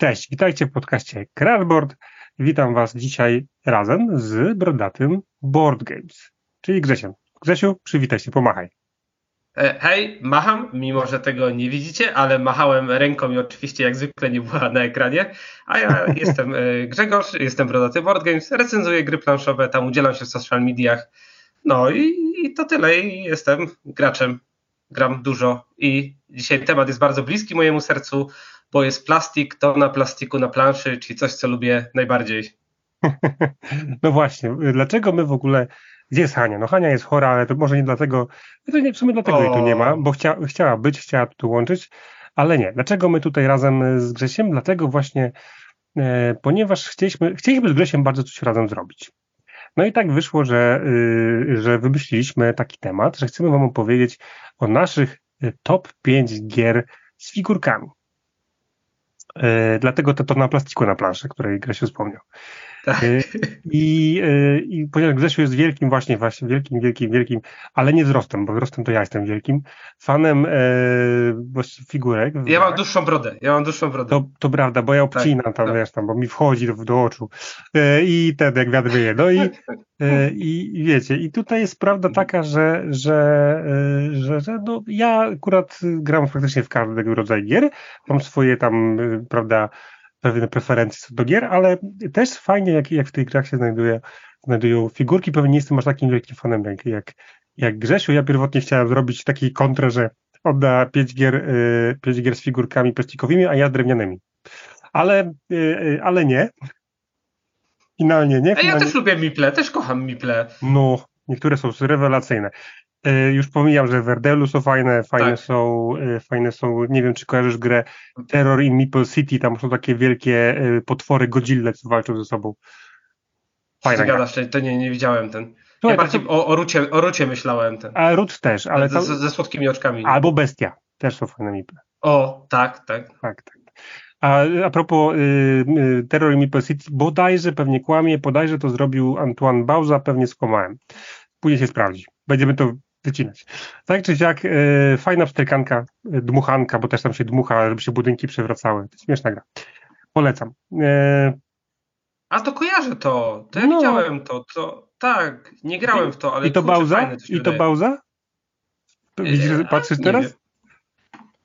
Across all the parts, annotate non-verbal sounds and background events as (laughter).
Cześć, witajcie w podcaście Crashboard. Witam Was dzisiaj razem z brodatym Board Games, czyli Grzesiem. Grzesiu, przywitaj się, pomachaj. E, hej, macham, mimo że tego nie widzicie, ale machałem ręką i oczywiście jak zwykle nie była na ekranie. A ja (laughs) jestem e, Grzegorz, jestem brodaty Board Games, recenzuję gry planszowe, tam udzielam się w social mediach. No i, i to tyle. I jestem graczem, gram dużo i dzisiaj temat jest bardzo bliski mojemu sercu, bo jest plastik, to na plastiku na planszy, czyli coś, co lubię najbardziej. (laughs) No właśnie, dlaczego my w ogóle. Gdzie jest Hania? No Hania jest chora, ale to może nie dlatego. To nie, w sumie dlatego o. jej tu nie ma, bo chcia, chciała być, chciała tu łączyć, ale nie. Dlaczego my tutaj razem z Grzesiem? Dlatego właśnie, e, ponieważ chcieliśmy, chcieliśmy z Grzesiem bardzo coś razem zrobić. No i tak wyszło, że, y, że wymyśliliśmy taki temat, że chcemy Wam opowiedzieć o naszych y, top 5 gier z figurkami. E, dlatego to, to na plastiku na planszy, której Grzesiu wspomniał. Tak. E, I, e, I ponieważ Grzesiu jest wielkim, właśnie, właśnie wielkim, wielkim, wielkim, ale nie wzrostem, bo wzrostem to ja jestem wielkim, fanem e, figurek. Ja mam dłuższą brodę, ja mam dłuższą brodę. To, to prawda, bo ja tak, obcinam tak, tam, tak. wiesz, tam, bo mi wchodzi do, do oczu e, i ten, jak wiatr wieje. No i, (laughs) e, i wiecie, i tutaj jest prawda taka, że, że, e, że, że no, ja akurat gram praktycznie w każdego rodzaju gier, mam swoje tam, prawda, pewne preferencje co do gier, ale też fajnie, jak, jak w tych grach się znajduje, znajdują figurki. Pewnie nie jestem aż takim wielkim fanem jak, jak, jak Grzesiu. Ja pierwotnie chciałem zrobić taki kontrę, że odda 5 gier, y, 5 gier z figurkami plastikowymi, a ja drewnianymi. Ale, y, ale nie. Finalnie nie. Finalnie... A ja też lubię Miple, też kocham Miple. No, niektóre są rewelacyjne. E, już pomijam, że Werdelu są fajne, fajne tak. są, e, fajne są, nie wiem czy kojarzysz grę Terror in Meeple City, tam są takie wielkie e, potwory Godzilla, co walczą ze sobą. Fajna Gadasz, to nie, nie widziałem ten. Słuchaj, ja bardziej to... o, o, Rucie, o Rucie myślałem ten. A Rut też, ale tam... ze, ze słodkimi oczkami. Albo Bestia, też są fajne Meeple. O, tak, tak. Tak, tak. A, a propos y, y, Terror in Meeple City, bodajże, pewnie kłamie, bodajże to zrobił Antoine Bauza, pewnie skłamałem. Później się sprawdzi. Będziemy to wycinać. Tak czy siak, e, fajna pstrykanka, e, dmuchanka, bo też tam się dmucha, żeby się budynki przewracały. To śmieszna gra. Polecam. E, A to kojarzę to. To ja no. widziałem to. to. Tak, nie grałem w to, ale I to Bauza? I to Bauza? Widzisz, patrzysz teraz? Wiem.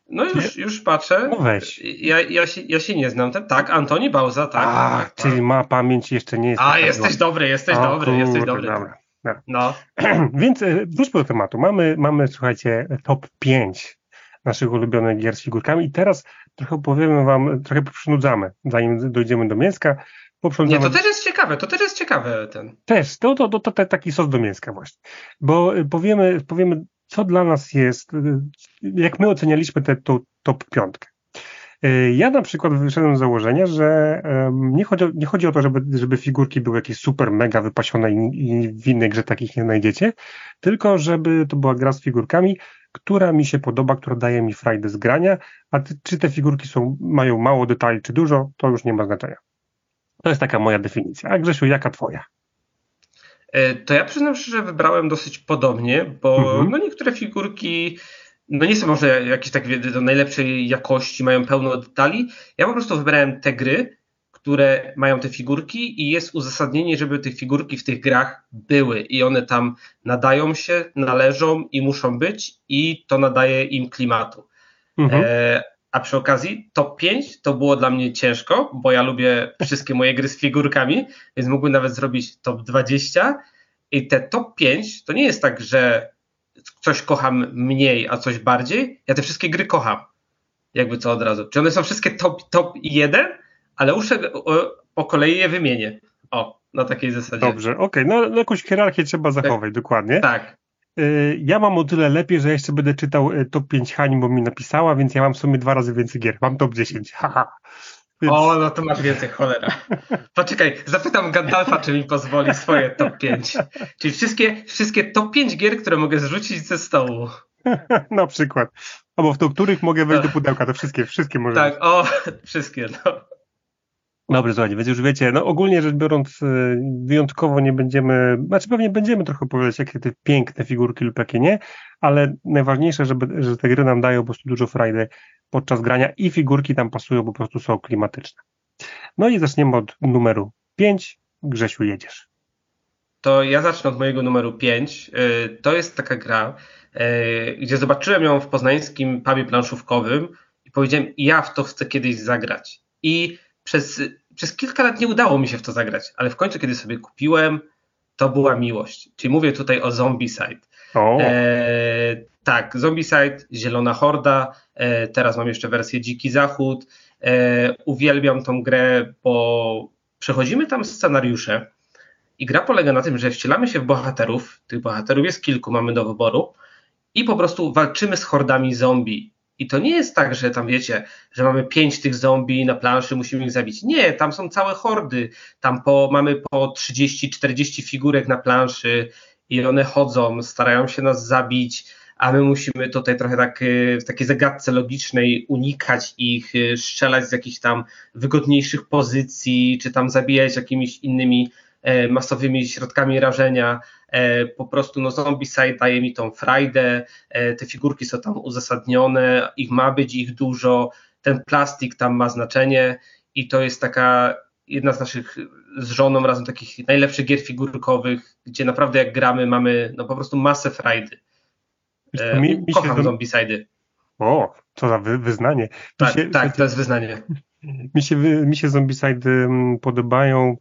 No już, już patrzę. No weź. Ja, ja, się, ja się nie znam. Tak, Antoni Bauza, tak. A, tak, czyli tak. ma pamięć jeszcze nie jest. A, jesteś dobry, jesteś o, dobry, kurde, jesteś dobry. Dobra. No. (clears throat) Więc e, wróćmy do tematu. Mamy, mamy, słuchajcie, top 5 naszych ulubionych gier z figurkami i teraz trochę powiemy wam, trochę przynudzamy, zanim dojdziemy do mięska. Nie, to też jest ciekawe, to też jest ciekawe ten. Też, to, to, to, to taki sos do mięska właśnie. Bo e, powiemy, powiemy, co dla nas jest, e, jak my ocenialiśmy tę top piątkę. E, ja na przykład wyszedłem z założenia, że nie chodzi, nie chodzi o to, żeby, żeby figurki były jakieś super, mega wypasione i, i w innej grze takich nie znajdziecie, tylko żeby to była gra z figurkami, która mi się podoba, która daje mi frajdę z grania, a ty, czy te figurki są, mają mało detali, czy dużo, to już nie ma znaczenia. To jest taka moja definicja. A Grzesiu, jaka twoja? E, to ja przyznam że wybrałem dosyć podobnie, bo mhm. no niektóre figurki no nie są może jakieś takie do najlepszej jakości, mają pełno detali. Ja po prostu wybrałem te gry, które mają te figurki i jest uzasadnienie, żeby te figurki w tych grach były i one tam nadają się, należą i muszą być i to nadaje im klimatu. Mhm. E, a przy okazji top 5 to było dla mnie ciężko, bo ja lubię wszystkie moje gry z figurkami, więc mógłbym nawet zrobić top 20 i te top 5 to nie jest tak, że coś kocham mniej, a coś bardziej. Ja te wszystkie gry kocham. Jakby co od razu. Czy one są wszystkie top, top 1, ale uszę po kolei je wymienię. O, na takiej zasadzie. Dobrze, okej. Okay. No, no jakąś hierarchię trzeba zachować, tak. dokładnie. Tak. Y, ja mam o tyle lepiej, że jeszcze będę czytał y, top 5 Hani, bo mi napisała, więc ja mam w sumie dwa razy więcej gier. Mam top 10. Haha. Więc... O, no to masz więcej, cholera. Poczekaj, zapytam Gandalfa, czy mi pozwoli swoje top 5. Czyli wszystkie, wszystkie top 5 gier, które mogę zrzucić ze stołu. (laughs) Na przykład. Albo w to, których mogę wejść do pudełka, to wszystkie, wszystkie może Tak, o, (laughs) wszystkie, no. Dobrze, słuchajcie, więc już wiecie, no ogólnie rzecz biorąc, y, wyjątkowo nie będziemy, znaczy pewnie będziemy trochę opowiadać, jakie te piękne figurki lub jakie nie, ale najważniejsze, żeby, że te gry nam dają po prostu dużo frajdy podczas grania i figurki tam pasują, po prostu są klimatyczne. No i zaczniemy od numeru 5. Grzesiu, jedziesz. To ja zacznę od mojego numeru 5. Y, to jest taka gra, y, gdzie zobaczyłem ją w poznańskim pubie planszówkowym i powiedziałem, ja w to chcę kiedyś zagrać. I przez, przez kilka lat nie udało mi się w to zagrać, ale w końcu, kiedy sobie kupiłem, to była miłość. Czyli mówię tutaj o E, tak, Zombicide, Zielona Horda, e, teraz mam jeszcze wersję Dziki Zachód. E, uwielbiam tą grę, bo przechodzimy tam scenariusze i gra polega na tym, że wcielamy się w bohaterów, tych bohaterów jest kilku, mamy do wyboru i po prostu walczymy z hordami zombie. I to nie jest tak, że tam wiecie, że mamy pięć tych zombie na planszy, musimy ich zabić. Nie, tam są całe hordy. Tam po, mamy po 30-40 figurek na planszy i one chodzą, starają się nas zabić, a my musimy tutaj trochę tak y, w takiej zagadce logicznej unikać ich, y, strzelać z jakichś tam wygodniejszych pozycji, czy tam zabijać jakimiś innymi e, masowymi środkami rażenia. E, po prostu no Zombicide daje mi tą frajdę, e, te figurki są tam uzasadnione, ich ma być ich dużo, ten plastik tam ma znaczenie i to jest taka jedna z naszych z żoną razem takich najlepszych gier figurkowych, gdzie naprawdę jak gramy mamy no po prostu masę frajdy. E, mi, mi Kocham Zombicidy. O, co za wy, wyznanie. Tak, się, tak, to jest wyznanie. Mi się, mi się Zombicidy mm, podobają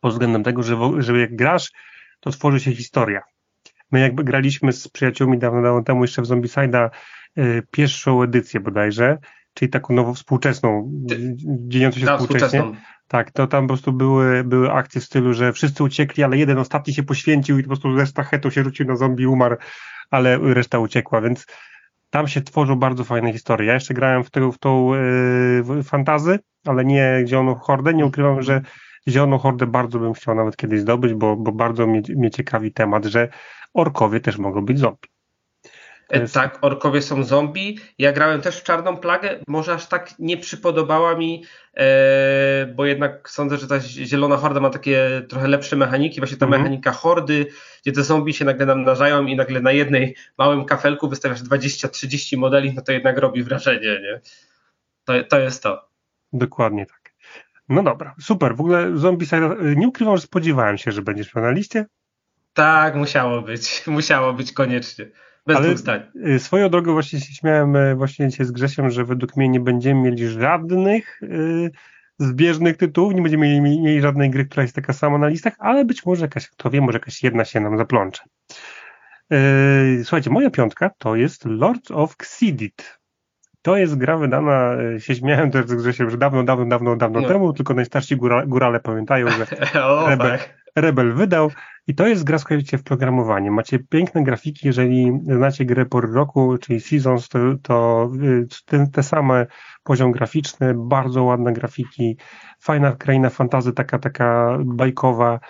pod względem tego, że, że jak grasz, to tworzy się historia. My jakby graliśmy z przyjaciółmi dawno, dawno temu jeszcze w Zombicide'a y, pierwszą edycję bodajże, czyli taką nową współczesną, dziejącą się tak, współcześnie. Tak, to tam po prostu były, były akcje w stylu, że wszyscy uciekli, ale jeden ostatni się poświęcił i po prostu ze sztachetą się rzucił na zombie, umarł, ale reszta uciekła, więc tam się tworzą bardzo fajne historie. Ja jeszcze grałem w, tego, w tą yy, fantazy, ale nie Zieloną Hordę. Nie ukrywam, że Zieloną Hordę bardzo bym chciał nawet kiedyś zdobyć, bo, bo bardzo mnie, mnie ciekawi temat, że orkowie też mogą być zombie. Jest... Tak, orkowie są zombie. Ja grałem też w Czarną Plagę. Może aż tak nie przypodobała mi, e, bo jednak sądzę, że ta Zielona Horda ma takie trochę lepsze mechaniki. Właśnie ta mm -hmm. mechanika hordy, gdzie te zombie się nagle namnażają i nagle na jednej małym kafelku wystawiasz 20-30 modeli, no to jednak robi wrażenie, nie? To, to jest to. Dokładnie tak. No dobra, super. W ogóle Zombie Side, nie ukrywam, że spodziewałem się, że będziesz miał na liście. Tak, musiało być. (laughs) Musiało być koniecznie. Bez Ale. Y, swoją drogą właśnie się śmiałem y, właśnie dzisiaj z Grzesiem, że według mnie nie będziemy mieli żadnych yy, zbieżnych tytułów, nie będziemy mieli, mieli żadnej gry, która jest taka sama na listach, ale być może jakaś, kto wie, może jakaś jedna się nam zaplącze. Yy, słuchajcie, moja piątka to jest Lords of Xidit. To jest gra wydana, y, się śmiałem też z Grzesiem, że dawno, dawno, dawno, dawno no. temu, tylko najstarsi góra, górale pamiętają, że (laughs) o, tak. Rebel wydał i to jest gra, słuchajcie, w programowaniu. Macie piękne grafiki, jeżeli znacie grę pory roku, czyli Seasons, to, to te, te same poziom graficzny, bardzo ładne grafiki, fajna kraina fantazy, taka, taka bajkowa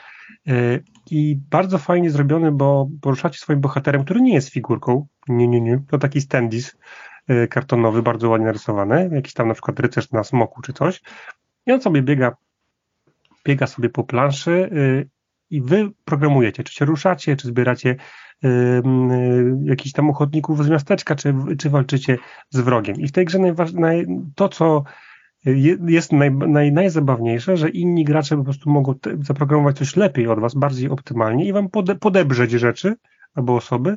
y, i bardzo fajnie zrobiony, bo poruszacie swoim bohaterem, który nie jest figurką, nie, nie, nie, to taki standis y, kartonowy, bardzo ładnie narysowany, jakiś tam na przykład rycerz na smoku czy coś. I on sobie biega biega sobie po planszy y, i wy programujecie, czy się ruszacie, czy zbieracie y, y, jakichś tam ochotników z miasteczka, czy, czy walczycie z wrogiem. I w tej grze naj, to, co jest naj, naj, najzabawniejsze, że inni gracze po prostu mogą te, zaprogramować coś lepiej od was, bardziej optymalnie i wam pode, podebrzeć rzeczy albo osoby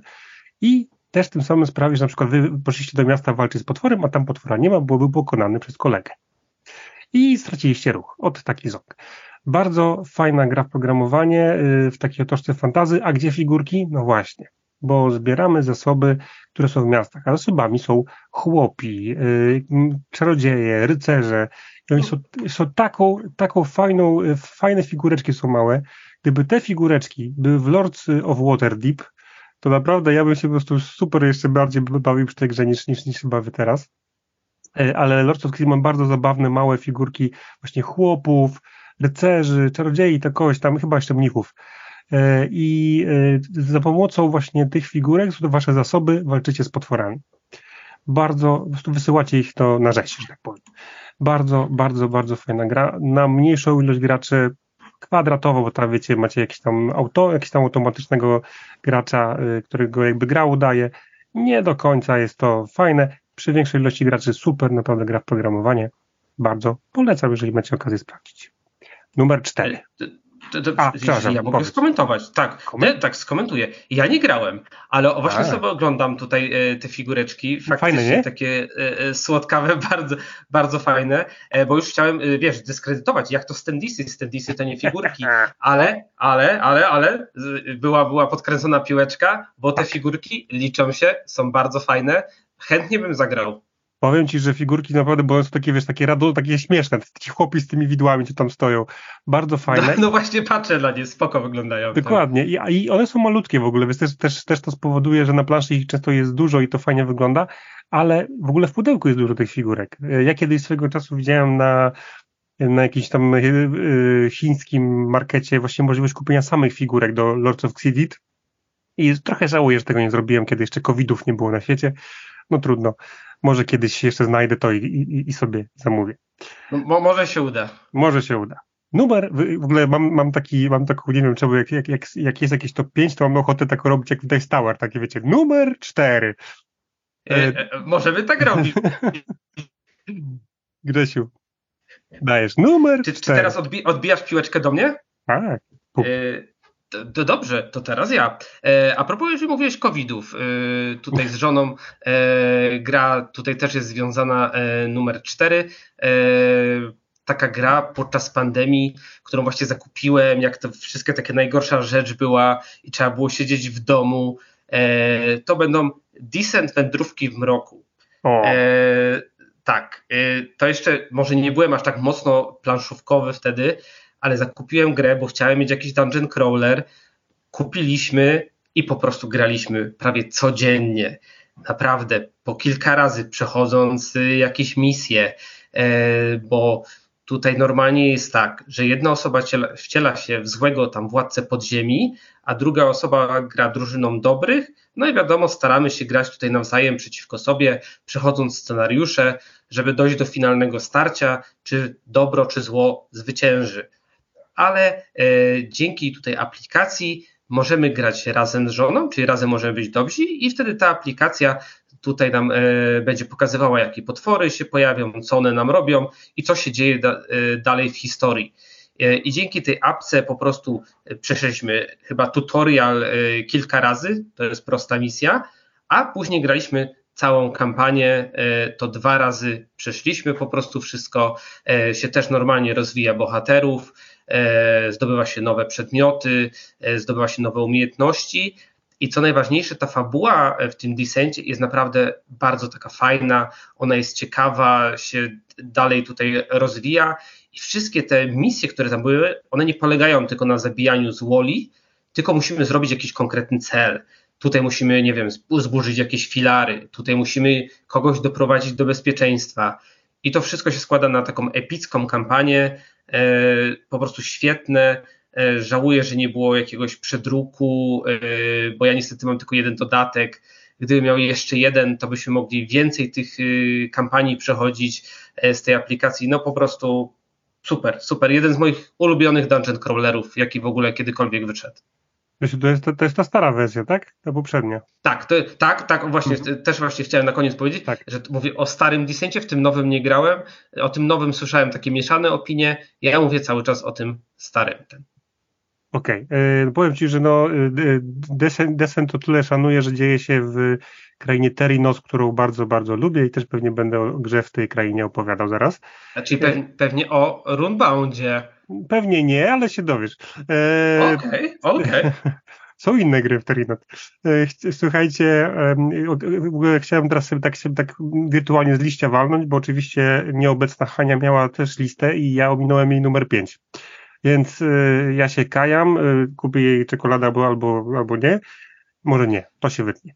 i też tym samym sprawi, że na przykład wy poszliście do miasta walczyć z potworem, a tam potwora nie ma, bo był pokonany przez kolegę. I straciliście ruch od takich ząg. Bardzo fajna gra w programowanie y, w takiej otoczce fantazy, a gdzie figurki? No właśnie, bo zbieramy zasoby, które są w miastach, a zasobami są chłopi, y, czarodzieje, rycerze i oni są, są taką, taką fajną, y, fajne figureczki są małe. Gdyby te figureczki były w Lords of Waterdeep, to naprawdę ja bym się po prostu super jeszcze bardziej bawił przy tej grze niż, niż, niż się bawię teraz. Ale Lords of Creed ma bardzo zabawne, małe figurki właśnie chłopów, rycerzy, czarodziei, to kogoś tam, chyba jeszcze mnichów. E, I e, za pomocą właśnie tych figurek, to wasze zasoby, walczycie z potworami. Bardzo, po prostu wysyłacie ich to na rzeź, że tak powiem. Bardzo, bardzo, bardzo fajna gra. Na mniejszą ilość graczy kwadratowo, bo tam wiecie, macie jakiś tam auto, jakiś tam automatycznego gracza, e, którego jakby gra udaje. Nie do końca jest to fajne. przy większej ilości graczy super naprawdę gra w programowanie. Bardzo polecam, jeżeli macie okazję sprawdzić. Numer cztery. To, to, A, ja mogę powiedz. skomentować. Tak, Koment? tak, skomentuję. Ja nie grałem, ale właśnie A. sobie oglądam tutaj e, te figureczki. Faktycznie fajne, nie? takie e, e, słodkawe, (laughs) bardzo, bardzo fajne, bo już chciałem, wiesz, dyskredytować, jak to Standisy. Standisy to nie figurki, (laughs) ale, ale, ale, ale była, była podkręcona piłeczka, bo te tak. figurki liczą się, są bardzo fajne. Chętnie bym zagrał. Powiem ci, że figurki naprawdę, bo są takie, wiesz, takie rado, takie śmieszne, ci chłopi z tymi widłami, co tam stoją. Bardzo fajne. No, no właśnie patrzę na nie, spoko wyglądają. Dokładnie. I, I, one są malutkie w ogóle, więc też, też, też to spowoduje, że na planszy ich często jest dużo i to fajnie wygląda, ale w ogóle w pudełku jest dużo tych figurek. Ja kiedyś swego czasu widziałem na, na jakimś tam yy, chińskim markecie właśnie możliwość kupienia samych figurek do Lords of Xidit i trochę żałuję, że tego nie zrobiłem, kiedy jeszcze covidów nie było na świecie. No trudno może kiedyś jeszcze znajdę to i, i, i sobie zamówię. No, może się uda. Może się uda. Numer, w ogóle mam, mam taki, mam taką, nie wiem czemu, jak, jak, jak, jak jest jakieś top 5, to mam ochotę tak robić jak w Dice Tower, takie wiecie, numer 4. E, e, możemy tak robić. (laughs) Grzesiu, dajesz numer Czy, czy teraz odbi odbijasz piłeczkę do mnie? Tak. E, to, dobrze, to teraz ja. E, a propos, jeżeli mówiłeś covidów, e, tutaj z żoną e, gra tutaj też jest związana numer 4. E, taka gra podczas pandemii, którą właśnie zakupiłem, jak to wszystkie takie najgorsza rzecz była i trzeba było siedzieć w domu. To będą Decent Wędrówki w mroku. tak, to jeszcze może nie byłem aż tak mocno planszówkowy wtedy, ale zakupiłem grę, bo chciałem mieć jakiś dungeon crawler. Kupiliśmy i po prostu graliśmy prawie codziennie. Naprawdę, po kilka razy przechodząc y, jakieś misje, e, bo tutaj normalnie jest tak, że jedna osoba wciela się w złego tam władcę podziemi, a druga osoba gra drużyną dobrych. No i wiadomo, staramy się grać tutaj nawzajem przeciwko sobie, przechodząc scenariusze, żeby dojść do finalnego starcia, czy dobro, czy zło zwycięży ale e, dzięki tutaj aplikacji możemy grać razem z żoną, czyli razem możemy być dobrzy i wtedy ta aplikacja tutaj nam e, będzie pokazywała, jakie potwory się pojawią, co one nam robią i co się dzieje e, dalej w historii. I dzięki tej apce po prostu przeszliśmy chyba tutorial kilka razy, to jest prosta misja, a później graliśmy całą kampanię, to dwa razy przeszliśmy po prostu wszystko, się też normalnie rozwija bohaterów, zdobywa się nowe przedmioty, e, zdobywa się nowe umiejętności. I co najważniejsze, ta fabuła w tym Descencie jest naprawdę bardzo taka fajna, ona jest ciekawa, się dalej tutaj rozwija i wszystkie te misje, które tam były, one nie polegają tylko na zabijaniu złoli, tylko musimy zrobić jakiś konkretny cel. Tutaj musimy, nie wiem, zburzyć jakieś filary, tutaj musimy kogoś doprowadzić do bezpieczeństwa. I to wszystko się składa na taką epicką kampanię, E, po prostu świetne. E, żałuję, że nie było jakiegoś przedruku, e, bo ja niestety mam tylko jeden dodatek. Gdyby miał jeszcze jeden, to byśmy mogli więcej tych kampanii przechodzić z tej aplikacji. No po prostu super, super. Jeden z moich ulubionych dungeon crawlerów, jaki w ogóle kiedykolwiek wyszedł. To jest, to jest ta stara wersja, tak? Ta poprzednia. Tak, to, tak, tak, właśnie, mhm. też właśnie chciałem na koniec powiedzieć, tak. że mówię o starym Descencie, w tym nowym nie grałem, o tym nowym słyszałem takie mieszane opinie, ja mówię cały czas o tym starym. Okej, okay. powiem Ci, że no, Descent, Descent to tyle szanuję, że dzieje się w krainie Terinos, którą bardzo, bardzo lubię i też pewnie będę o grze w tej krainie opowiadał zaraz. Znaczy pewnie, pewnie o Runeboundzie. Pewnie nie, ale się dowiesz. E, okej, okej. Okay, (laughs) okay. Są inne gry w Terinot. E, słuchajcie, w ogóle chciałem teraz sobie tak, sobie tak wirtualnie z liścia walnąć, bo oczywiście nieobecna Hania miała też listę i ja ominąłem jej numer 5. Więc e, ja się kajam, kupię jej czekoladę albo, albo, albo nie. Może nie, to się wytnie.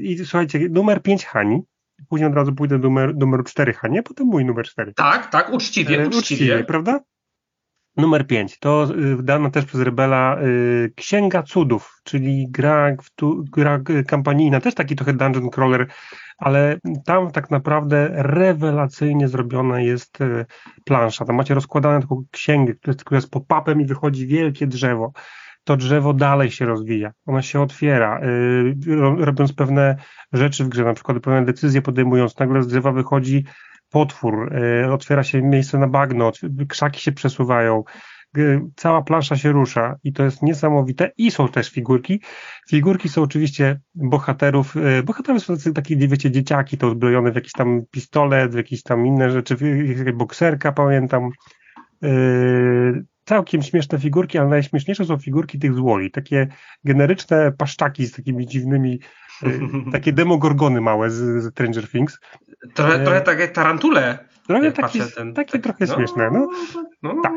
I słuchajcie, numer 5 Hani później od razu pójdę do numer, numer 4 Hanie, potem mój numer 4. Tak, tak, uczciwie, uczciwie. uczciwie prawda? Numer 5 to y, dana też przez Rebela y, Księga Cudów, czyli gra, gra kampanijna, też taki trochę dungeon crawler, ale tam tak naprawdę rewelacyjnie zrobiona jest y, plansza. Tam macie rozkładane taką księgę, która jest pop-upem i wychodzi wielkie drzewo. to drzewo dalej się rozwija, ono się otwiera, robiąc pewne rzeczy w grze, na przykład pewne decyzje podejmując, nagle z drzewa wychodzi potwór, yy, otwiera się miejsce na bagno, krzaki się przesuwają, cała plansza się rusza i to jest niesamowite i są też figurki. Figurki są oczywiście bohaterów, y, bohaterowie są takie, wiecie, dzieciaki, to uzbrojone w jakiś tam pistolet, w jakieś tam inne rzeczy, bokserka pamiętam. Yy, całkiem śmieszne figurki, ale najśmieszniejsze są figurki tych złoli, takie generyczne paszczaki z takimi dziwnymi, takie demogorgony małe z, z Stranger Things. Trochę, yy, trochę takie tarantule. Trochę takie, ten, takie tak, trochę no, śmieszne, no. no. Tak.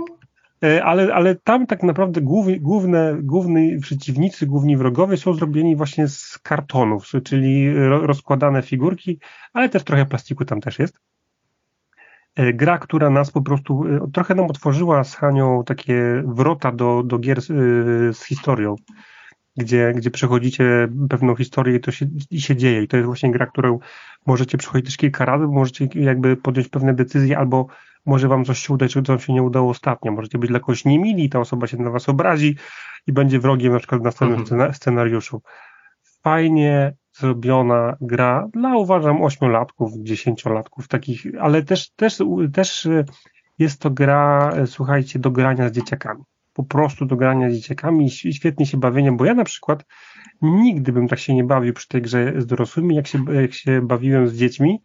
E, ale, ale tam tak naprawdę główne, główne, główni przeciwnicy, główni wrogowie są zrobieni właśnie z kartonów, czyli rozkładane figurki, ale też trochę plastiku tam też jest. E, gra, która nas po prostu e, trochę nam otworzyła z Hanią takie wrota do, do gier z, z historią, gdzie, gdzie przechodzicie pewną historię i to się, i się dzieje. I to jest właśnie gra, którą możecie przechodzić też kilka razy, możecie jakby podjąć pewne decyzje albo może wam coś się udać, czy wam się nie udało ostatnio. Możecie być dla kogoś niemili, ta osoba się na was obrazi i będzie wrogiem na przykład w następnym mhm. scenariuszu. Fajnie zrobiona gra dla uważam ośmiolatków, dziesięciolatków takich, ale też, też, też jest to gra, słuchajcie, do grania z dzieciakami. Po prostu do grania z dzieciakami i świetnie się bawienie, bo ja na przykład nigdy bym tak się nie bawił przy tej grze z dorosłymi, jak się, jak się bawiłem z dziećmi,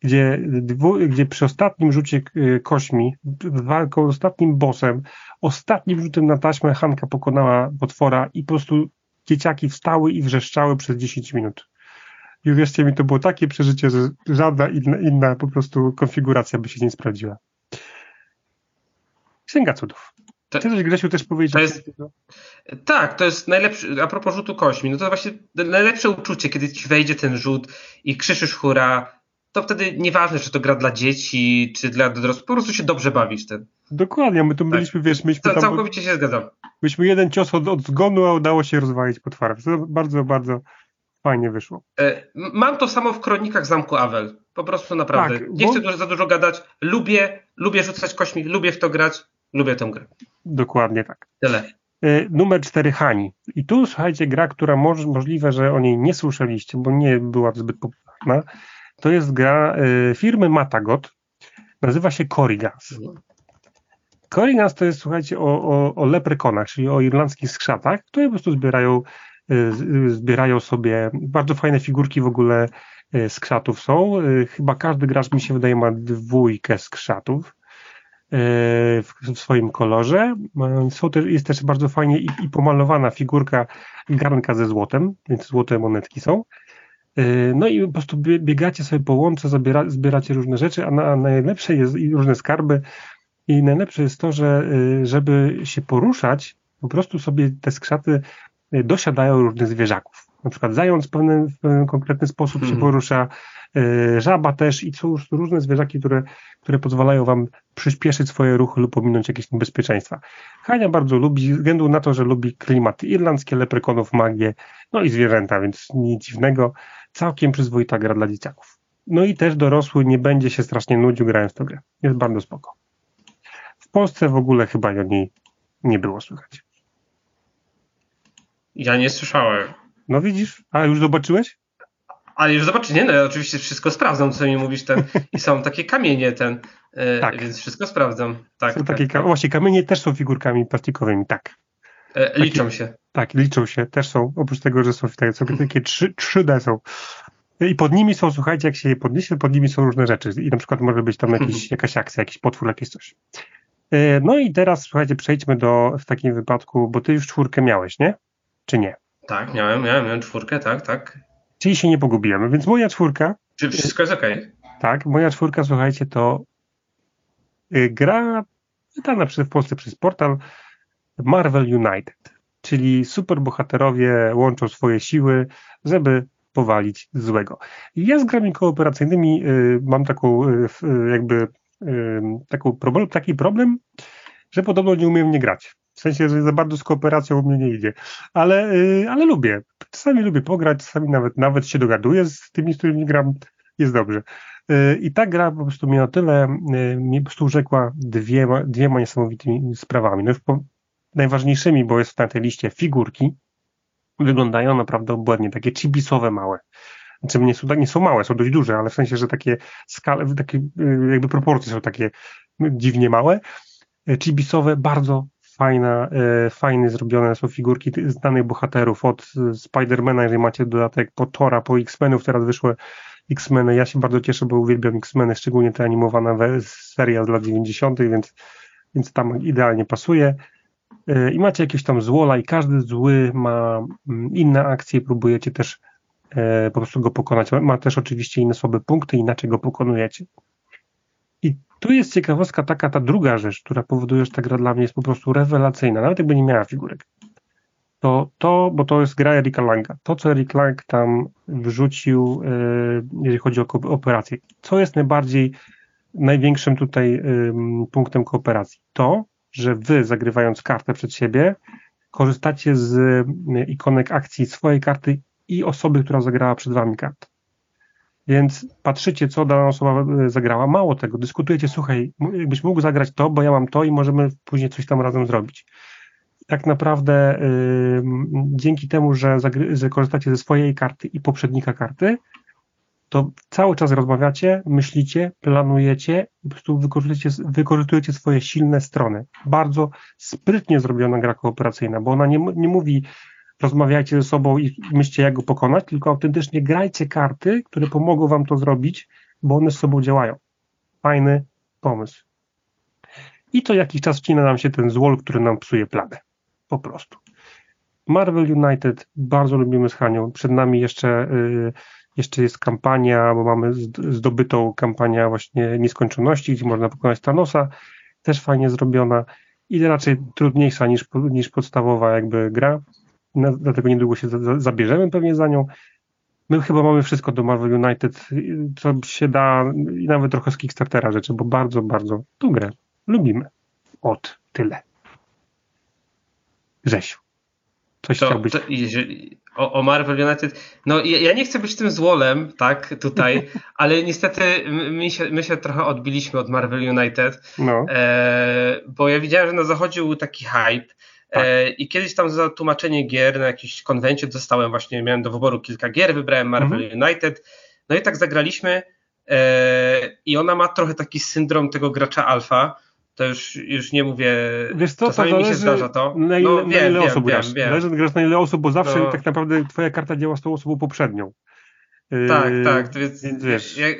gdzie, dwu, gdzie przy ostatnim rzucie y, kośmi, walką ostatnim bossem, ostatnim rzutem na taśmę Hanka pokonała potwora i po prostu dzieciaki wstały i wrzeszczały przez 10 minut. I uwierzcie mi, to było takie przeżycie, że żadna inna, inna po prostu konfiguracja by się nie sprawdziła. Księga cudów. To, Ty coś, Grzesiu, też powiedzieć? To jest, tak, to jest najlepszy, a propos rzutu kośmi, no to właśnie najlepsze uczucie, kiedy ci wejdzie ten rzut i krzyczysz hura, to wtedy nieważne, czy to gra dla dzieci, czy dla dorosłych, po prostu się dobrze bawisz. Ten. Dokładnie, my tu tak. byliśmy, wiesz, myśmy tam... Całkowicie się zgadzam. Myśmy jeden cios od, od zgonu, a udało się rozwalić potwarę. To bardzo, bardzo fajnie wyszło. E, mam to samo w Kronikach Zamku Awel. Po prostu naprawdę. Tak, Nie bo... chcę za dużo gadać. Lubię, lubię rzucać kośmi, lubię w to grać, lubię tę grę. Dokładnie tak. Tyle. E, numer 4 Hani. I tu słuchajcie, gra, która może, możliwe, że o niej nie słyszeliście, bo nie była zbyt popularna. To jest gra y, firmy Matagot. Nazywa się Corrigans. Corrigans to jest, słuchajcie, o, o, o leprekonach, czyli o irlandzkich skrzatach, które po prostu zbierają, y, zbierają sobie bardzo fajne figurki w ogóle y, skrzatów są. Chyba każdy gracz, mi się wydaje, ma dwójkę skrzatów w, w swoim kolorze. Są też, jest też bardzo fajnie i, i pomalowana figurka garnka ze złotem, więc złote monetki są. Y, no i po prostu biegacie sobie po łące, zabiera, zbieracie różne rzeczy, a, na, a najlepsze jest i różne skarby. I najlepsze jest to, że żeby się poruszać, po prostu sobie te skrzaty dosiadają różnych zwierzaków. Na przykład zając w pewien, w pewien konkretny sposób hmm. się mhm. porusza, żaba też i są różne zwierzaki, które, które pozwalają wam przyspieszyć swoje ruchy lub pominąć jakieś niebezpieczeństwa. Hania bardzo lubi, ze względu na to, że lubi klimaty irlandzkie, leprekonów, magię, no i zwierzęta, więc nic dziwnego całkiem przyzwoita gra dla dzieciaków. No i też dorosły nie będzie się strasznie nudził grając w tę grę. Jest bardzo spoko. W Polsce w ogóle chyba o niej nie było słychać. Ja nie słyszałem. No widzisz? A już zobaczyłeś? Ale już zobaczy, nie, no ja oczywiście wszystko sprawdzam, co mi mówisz ten. I są takie kamienie ten, e, tak. więc wszystko sprawdzam. Tak, są tak, takie, tak. Właśnie kamienie też są figurkami plastikowymi, tak. E, liczą się. Tak, liczą się, też są, oprócz tego, że są, takie, są takie 3, 3D są. I pod nimi są, słuchajcie, jak się je podniesie, pod nimi są różne rzeczy. I na przykład może być tam (laughs) jakiś, jakaś akcja, jakiś potwór, jakieś coś. E, no i teraz, słuchajcie, przejdźmy do, w takim wypadku, bo ty już czwórkę miałeś, nie? Czy nie? Tak, miałem, miałem, miałem czwórkę, tak, tak. Czyli się nie pogubiłem, więc moja czwórka... Czy wszystko jest? Okay? Tak, moja czwórka, słuchajcie, to y, gra wydana w Polsce przez portal Marvel United czyli superbohaterowie łączą swoje siły, żeby powalić złego. Ja z grami kooperacyjnymi y, mam taką y, jakby taką problem, taki problem, że podobno nie umiem nie grać. W sensie, że za bardzo z kooperacją u mnie nie idzie. Ale, ale lubię. Czasami lubię pograć, czasami nawet, nawet się dogaduję z tymi, z którymi gram. Jest dobrze. I ta gra po prostu mnie o tyle mnie po prostu urzekła dwiema, dwiema niesamowitymi sprawami. No już po, najważniejszymi, bo jest na tej liście figurki, wyglądają naprawdę obłędnie, takie chibisowe małe. Znaczy nie są, nie są małe, są dość duże, ale w sensie, że takie skale, takie y, jakby proporcje są takie dziwnie małe. Y, chibisowe, bardzo fajna, y, fajnie zrobione są figurki znanych bohaterów od Spidermana, jeżeli macie dodatek, po Tora, po X-Menów, teraz wyszły X-Meny. Ja się bardzo cieszę, bo uwielbiam X-Meny, szczególnie te animowana seria z lat 90., więc, więc tam idealnie pasuje. Y, I macie jakieś tam złola i każdy zły ma mm, inne akcje, próbujecie też y, po prostu go pokonać. Ma też oczywiście inne słabe punkty, inaczej go pokonujecie. Tu jest ciekawostka taka, ta druga rzecz, która powoduje, że ta gra dla mnie jest po prostu rewelacyjna, nawet jakby nie miała figurek. To, to bo to jest gra Erika Langa. To, co Erik Lang tam wrzucił, y, jeżeli chodzi o operację. Co jest najbardziej, największym tutaj punktem kooperacji? To, że wy zagrywając kartę przed siebie, korzystacie z y, ikonek akcji swojej karty i osoby, która zagrała przed wami kartę. Więc patrzycie, co dana osoba y, zagrała. Mało tego, dyskutujecie, słuchaj, jakbyś mógł zagrać to, bo ja mam to i możemy później coś tam razem zrobić. Tak naprawdę dzięki temu, że, że korzystacie ze swojej karty i poprzednika karty, to cały czas rozmawiacie, myślicie, planujecie po prostu wykorzystujecie, wykorzystujecie swoje silne strony. Bardzo sprytnie zrobiona gra kooperacyjna, bo ona nie, nie mówi rozmawiajcie ze sobą i myślcie jak go pokonać, tylko autentycznie grajcie karty, które pomogą wam to zrobić, bo one z sobą działają. Fajny pomysł. I to jakiś czas wcina nam się ten złol, który nam psuje planę. Po prostu. Marvel United bardzo lubimy z Hanią. Przed nami jeszcze yy, jeszcze jest kampania, bo mamy zdobytą kampanię właśnie nieskończoności, gdzie można pokonać Thanosa, też fajnie zrobiona i raczej trudniejsza niż, niż podstawowa jakby gra, dlatego niedługo się za, zabierzemy pewnie za nią. My chyba mamy wszystko do Marvel United, co się da i nawet trochę z Kickstartera rzeczy, bo bardzo, bardzo tą grę lubimy. Od tyle. Grzesiu. Coś to, chciałbyś... To, jeżeli, o, o, Marvel United. No ja, ja, nie chcę być tym złolem, tak, tutaj, (laughs) ale niestety my się, my się trochę odbiliśmy od Marvel United, no. e, bo ja widziałem, że na zachodzie był taki hype i kiedyś tam za tłumaczenie gier na jakiejś konwencie dostałem właśnie, miałem do wyboru kilka gier, wybrałem Marvel mhm. United, no i tak zagraliśmy e, i ona ma trochę taki syndrom tego gracza alfa, to już, już nie mówię, Wiesz co, czasami to mi się zdarza to. Na ile, no, wiem, na ile wiem, osób wiem, grasz. Wiem. Zależy grasz na ile osób, bo zawsze no. tak naprawdę twoja karta działa z tą osobą poprzednią. Tak, yy, tak, więc, więc wiesz. Jak,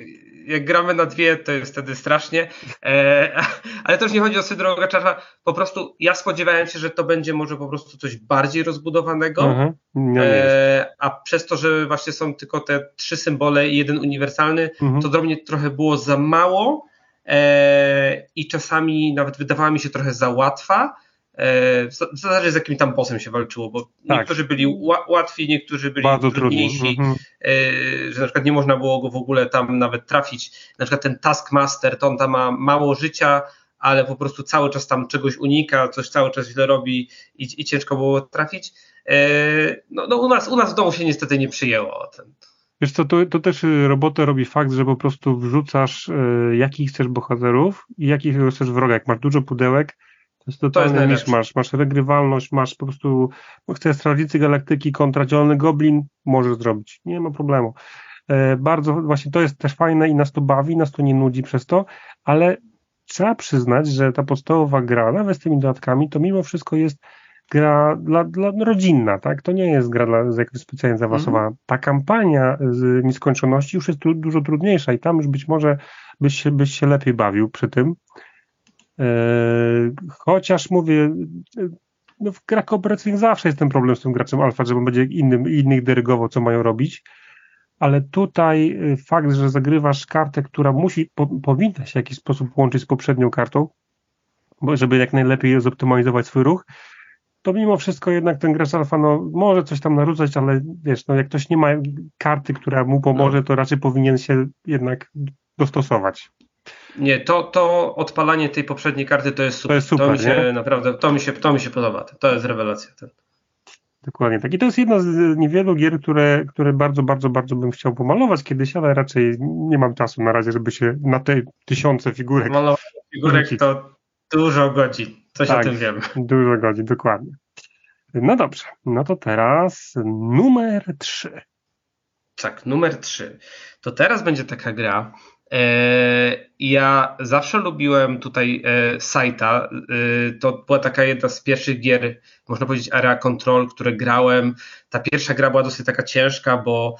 jak, gramy na dwie, to jest wtedy strasznie, e, (laughs) ale to już nie chodzi o syndrom graczarza, po prostu ja spodziewałem się, że to będzie może po prostu coś bardziej rozbudowanego, mhm. no e, a przez to, że właśnie są tylko te trzy symbole i jeden uniwersalny, mhm. to do mnie trochę było za mało, E, i czasami nawet wydawała mi się trochę za łatwa. E, w zasadzie z jakim tam bossem się walczyło, bo tak. niektórzy byli łatwi, niektórzy byli Bardzo trudniejsi. E, że na przykład nie można było go w ogóle tam nawet trafić. Na przykład ten Taskmaster, to on tam ma mało życia, ale po prostu cały czas tam czegoś unika, coś cały czas źle robi i, i ciężko było trafić. No, no u, nas, u nas w domu się niestety nie przyjęło. Ten, Wiesz co, to, to też y, robotę robi fakt, że po prostu wrzucasz y, jakich chcesz bohaterów i jakich chcesz wroga. Jak masz dużo pudełek, to jest totalny niż masz. Masz regrywalność, masz po prostu, chcesz Strażnicy Galaktyki kontra Zielony Goblin, możesz zrobić. Nie ma problemu. E, bardzo, właśnie to jest też fajne i nas to bawi, nas to nie nudzi przez to, ale trzeba przyznać, że ta podstawowa gra, nawet z tymi dodatkami, to mimo wszystko jest gra dla, dla rodzinna, tak? To nie jest gra dla, jakoś specjalnie zaawansowana. Mm. Ta kampania z nieskończoności już jest tu, dużo trudniejsza i tam już być może byś byś się lepiej bawił przy tym. E, chociaż mówię, no w grach kooperacyjnych zawsze jest ten problem z tym graczem alfa, że on będzie innym, innych dyrygował, co mają robić. Ale tutaj e, fakt, że zagrywasz kartę, która musi, po, powinna się w jakiś sposób łączyć z poprzednią kartą, bo żeby jak najlepiej zoptymalizować swój ruch, to mimo wszystko jednak ten gracz alfa no, może coś tam narzucać, ale wiesz, no, jak ktoś nie ma karty, która mu pomoże, to raczej powinien się jednak dostosować. Nie, to, to odpalanie tej poprzedniej karty to jest super. To, jest super, to mi się nie? naprawdę, to mi się, to mi się podoba. To jest rewelacja. Dokładnie tak. I to jest jedna z niewielu gier, które, które bardzo, bardzo, bardzo bym chciał pomalować kiedyś, ale raczej nie mam czasu na razie, żeby się na te tysiące figurek. Malować figurek to Dużo godzin, coś tak, o tym wiem. Dużo godzin, dokładnie. No dobrze, no to teraz numer 3. Tak, numer 3. To teraz będzie taka gra. E, ja zawsze lubiłem tutaj e, Saita. E, to była taka jedna z pierwszych gier, można powiedzieć, area control, które grałem. Ta pierwsza gra była dosyć taka ciężka, bo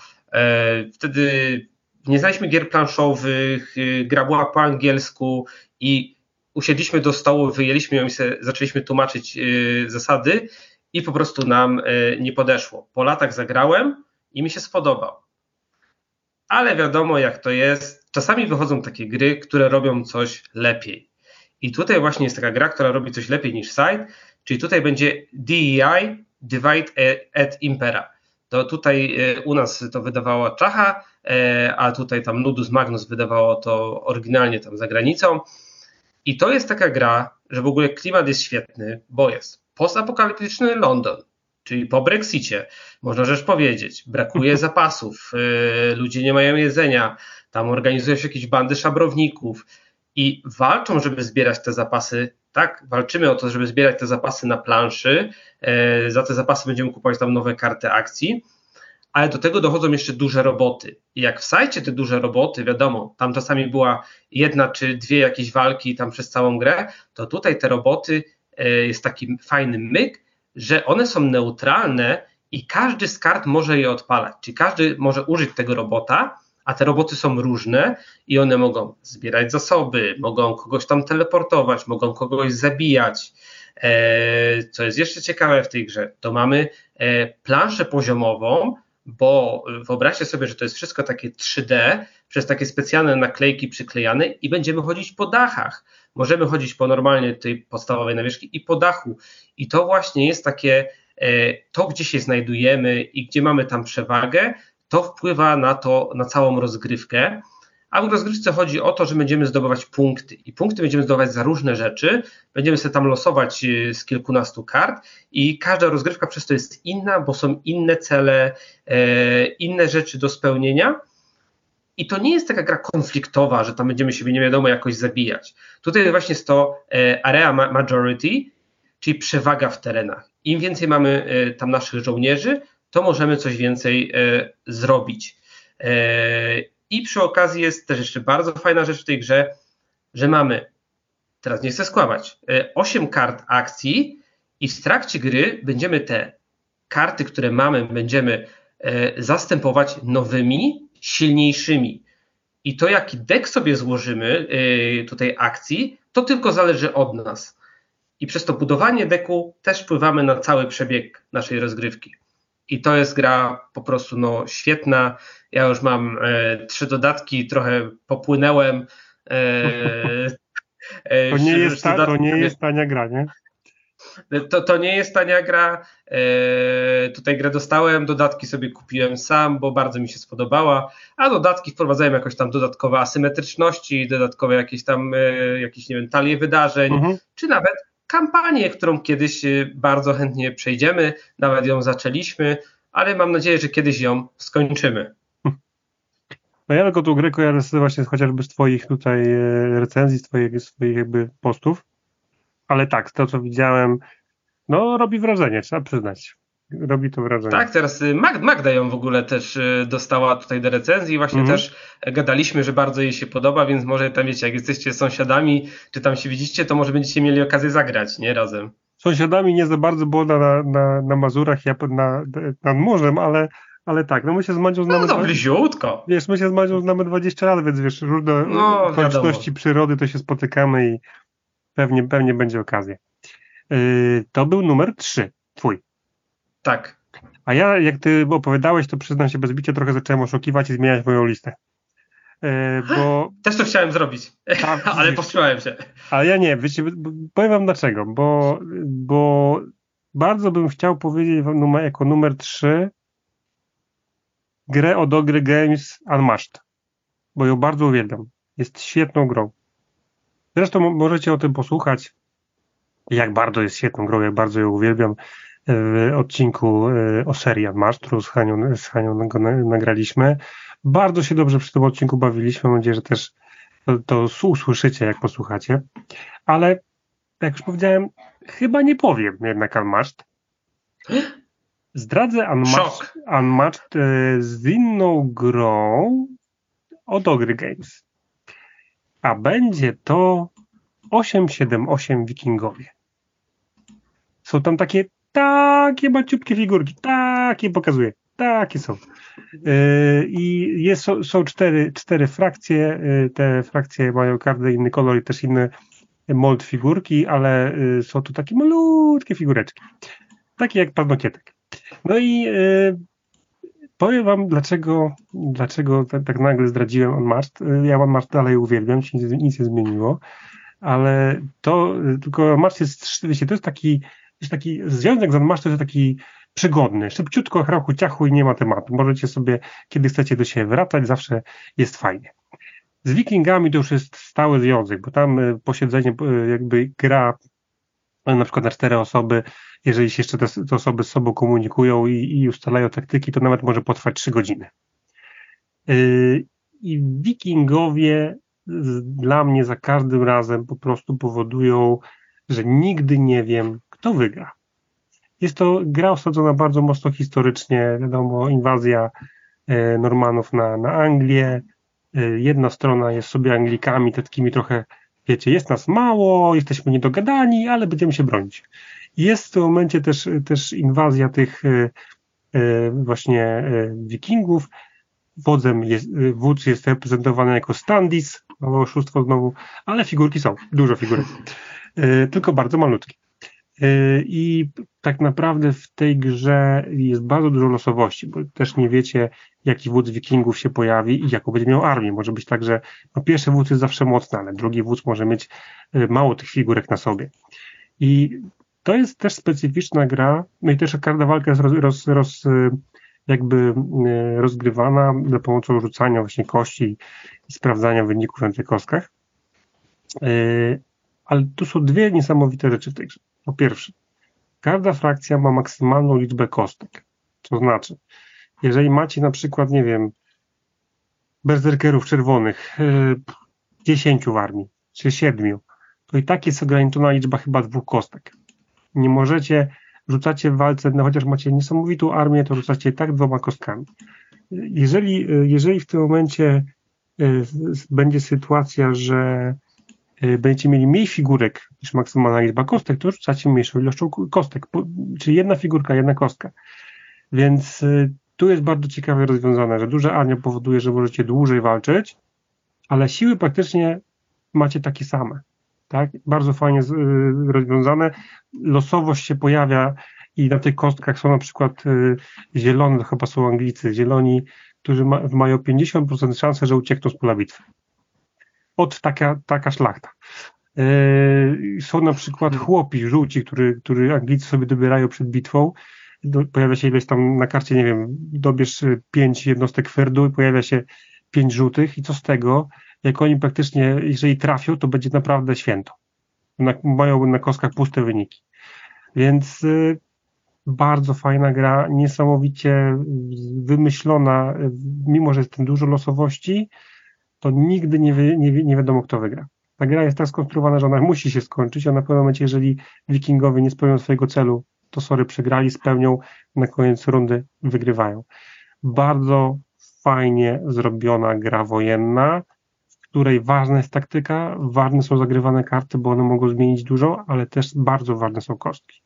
wtedy nie znaliśmy gier planszowych, gra była po angielsku i usiedliśmy do stołu, wyjęliśmy ją i zaczęliśmy tłumaczyć zasady i po prostu nam nie podeszło. Po latach zagrałem i mi się spodobał ale wiadomo jak to jest. Czasami wychodzą takie gry, które robią coś lepiej. I tutaj właśnie jest taka gra, która robi coś lepiej niż Side, czyli tutaj będzie DEI, Divide et Impera. To tutaj e, u nas to wydawała Czacha, e, a tutaj tam Nudus Magnus wydawało to oryginalnie tam za granicą. I to jest taka gra, że w ogóle klimat jest świetny, bo jest postapokaliptyczny London, czyli po Brexicie, można rzecz powiedzieć, brakuje (laughs) zapasów, y, ludzie nie mają jedzenia, tam organizują się jakieś bandy szabrowników i walczą, żeby zbierać te zapasy. Tak, walczymy o to, żeby zbierać te zapasy na planszy. Y, za te zapasy będziemy kupować tam nowe karty akcji, ale do tego dochodzą jeszcze duże roboty. I jak w sajcie te duże roboty, wiadomo, tam czasami była jedna czy dwie jakieś walki tam przez całą grę, to tutaj te roboty y, jest taki fajny myk, że one są neutralne i każdy z kart może je odpalać. Czyli każdy może użyć tego robota, a te roboty są różne i one mogą zbierać zasoby, mogą kogoś tam teleportować, mogą kogoś zabijać. E, co jest jeszcze ciekawe w tej grze, to mamy e, planszę poziomową, bo wyobraźcie sobie, że to jest wszystko takie 3D, przez takie specjalne naklejki przyklejane i będziemy chodzić po dachach. Możemy chodzić po normalnie tej podstawowej nawierzchni i po dachu. I to właśnie jest takie, e, to gdzie się znajdujemy i gdzie mamy tam przewagę, to wpływa na to, na całą rozgrywkę. A w rozgrywce chodzi o to, że będziemy zdobywać punkty i punkty będziemy zdobywać za różne rzeczy. Będziemy sobie tam losować e, z kilkunastu kart i każda rozgrywka przez to jest inna, bo są inne cele, e, inne rzeczy do spełnienia. I to nie jest taka gra konfliktowa, że tam będziemy siebie nie wiadomo jakoś zabijać. Tutaj właśnie jest to area majority, czyli przewaga w terenach. Im więcej mamy e, tam naszych żołnierzy, to możemy coś więcej e, zrobić. E, I przy okazji jest też jeszcze bardzo fajna rzecz w tej grze, że mamy, teraz nie chcę skłamać, 8 kart akcji i w trakcie gry będziemy te karty, które mamy, będziemy zastępować nowymi, silniejszymi. I to, jaki dek sobie złożymy tutaj akcji, to tylko zależy od nas i przez to budowanie deku też wpływamy na cały przebieg naszej rozgrywki. I to jest gra po prostu no, świetna. Ja już mam e, trzy dodatki, trochę popłynęłem. E, (laughs) e, to, nie jest ta, to nie jest tania gra, nie? To, to nie jest tania gra. E, tutaj grę dostałem, dodatki sobie kupiłem sam, bo bardzo mi się spodobała, a dodatki wprowadzają jakoś tam dodatkowe asymetryczności, dodatkowe jakieś tam, e, jakieś, nie wiem, talie wydarzeń, mhm. czy nawet kampanię, którą kiedyś y, bardzo chętnie przejdziemy, nawet ją zaczęliśmy, ale mam nadzieję, że kiedyś ją skończymy. No ja tylko tą grę kojarzę właśnie chociażby z Twoich tutaj e, recenzji, z Twoich, swoich jakby postów, ale tak, to co widziałem, no robi wrażenie, trzeba przyznać robi to wrażenie. Tak, teraz y, Magda ją w ogóle też y, dostała tutaj do recenzji. Właśnie mhm. też gadaliśmy, że bardzo jej się podoba, więc może tam wiecie, jak jesteście sąsiadami, czy tam się widzicie, to może będziecie mieli okazję zagrać, nie? Razem. Sąsiadami nie za bardzo, bo na, na, na Mazurach, ja na, nad morzem, ale, ale tak, no my się z Madzią znamy... No to bliziutko. Wiesz, my się z Madzią znamy 20 lat, więc wiesz, różne no, okoliczności przyrody to się spotykamy i pewnie, pewnie będzie okazja. Yy, to był numer 3, twój. Tak. A ja, jak ty opowiadałeś, to przyznam się bez bicia, trochę zacząłem oszukiwać i zmieniać moją listę. E, bo... (gasps) Też to chciałem zrobić, tak, (laughs) ale powstrzymałem się. Ale ja nie, wiecie, powiem wam dlaczego, bo, bo bardzo bym chciał powiedzieć numer, jako numer 3 grę od Ogry Games Unmatched, bo ją bardzo uwielbiam. Jest świetną grą. Zresztą możecie o tym posłuchać, jak bardzo jest świetną grą, jak bardzo ją uwielbiam odcinku e, o serii Admastru z Hanią, z Hanią go nagraliśmy. Bardzo się dobrze przy tym odcinku bawiliśmy. Mam nadzieję, że też to, to usłyszycie, jak posłuchacie. Ale jak już powiedziałem, chyba nie powiem jednak Unmatched. Zdradzę Unmatched, Unmatched z inną grą od Ogry Games. A będzie to 878 Wikingowie. Są tam takie takie maciutkie figurki, takie pokazuję, takie są. Yy, I jest, są, cztery, cztery frakcje. Yy, te frakcje mają każdy inny kolor i też inny mold figurki, ale yy, są tu takie malutkie figureczki. Takie jak paznokietek. No i powiem wam, dlaczego, dlaczego tak, tak nagle zdradziłem On Mast. Ja On Mast dalej uwielbiam, się nic, nie zmieniło, ale to tylko On Mast jest, wiecie, to jest taki, jest taki związek z On Mast to jest taki przygodny, szybciutko, chrachu, ciachu i nie ma tematu. Możecie sobie, kiedy chcecie do siebie wracać, zawsze jest fajnie. Z Wikingami to już jest stały związek, bo tam e, posiedzenie e, jakby gra e, na przykład na cztery osoby, jeżeli się jeszcze te, te osoby z sobą komunikują i, i ustalają taktyki, to nawet może potrwać trzy godziny. I wikingowie dla mnie za każdym razem po prostu powodują, że nigdy nie wiem, kto wygra. Jest to gra osadzona bardzo mocno historycznie, wiadomo, inwazja e, Normanów na, na Anglię. E, jedna strona jest sobie Anglikami, takimi trochę, wiecie, jest nas mało, jesteśmy niedogadani, ale będziemy się bronić. Jest w tym momencie też, też inwazja tych e, właśnie wikingów. Wodzem jest, wódz jest reprezentowany jako Standis, mało oszustwo znowu, ale figurki są, dużo figurek, tylko bardzo malutkie. Y, I tak naprawdę w tej grze jest bardzo dużo losowości, bo też nie wiecie, jaki wódz wikingów się pojawi i jaką będzie miał armię. Może być tak, że no pierwszy wódz jest zawsze mocny, ale drugi wódz może mieć y, mało tych figurek na sobie. I to jest też specyficzna gra, no i też każda walka jest roz, roz, roz, y, jakby rozgrywana za pomocą rzucania właśnie kości i sprawdzania wyników na tych kostkach. Ale tu są dwie niesamowite rzeczy w tej grze. Po pierwsze, każda frakcja ma maksymalną liczbę kostek. To znaczy, jeżeli macie na przykład, nie wiem, berserkerów czerwonych, yy, 10 w armii, czy 7, to i tak jest ograniczona liczba chyba dwóch kostek. Nie możecie, rzucacie w walce, no chociaż macie niesamowitą armię, to rzucacie i tak dwoma kostkami. Jeżeli, jeżeli w tym momencie yy, będzie sytuacja, że Y, będziecie mieli mniej figurek niż maksymalna liczba kostek, to rzucacie mniejszą ilością kostek, czyli jedna figurka, jedna kostka. Więc y, tu jest bardzo ciekawe rozwiązane, że duże armia powoduje, że możecie dłużej walczyć, ale siły praktycznie macie takie same. Tak? Bardzo fajnie y, rozwiązane. Losowość się pojawia i na tych kostkach są na przykład zielone, chyba są Anglicy, zieloni, którzy ma, mają 50% szansę, że uciekną z pola bitwy od taka, taka szlachta. E, są na przykład chłopi, żółci, który, który Anglicy sobie dobierają przed bitwą. Pojawia się ileś tam na karcie, nie wiem, dobierz pięć jednostek ferdu i pojawia się pięć żółtych i co z tego, jak oni praktycznie, jeżeli trafią, to będzie naprawdę święto. Na, mają na kostkach puste wyniki. Więc y, bardzo fajna gra, niesamowicie wymyślona, mimo że jest tam dużo losowości, to nigdy nie, wi nie, nie wiadomo, kto wygra. Ta gra jest tak skonstruowana, że ona musi się skończyć, a na pewnym momencie, jeżeli wikingowie nie spełnią swojego celu, to sorry, przegrali, spełnią, na koniec rundy wygrywają. Bardzo fajnie zrobiona gra wojenna, w której ważna jest taktyka, ważne są zagrywane karty, bo one mogą zmienić dużo, ale też bardzo ważne są kostki.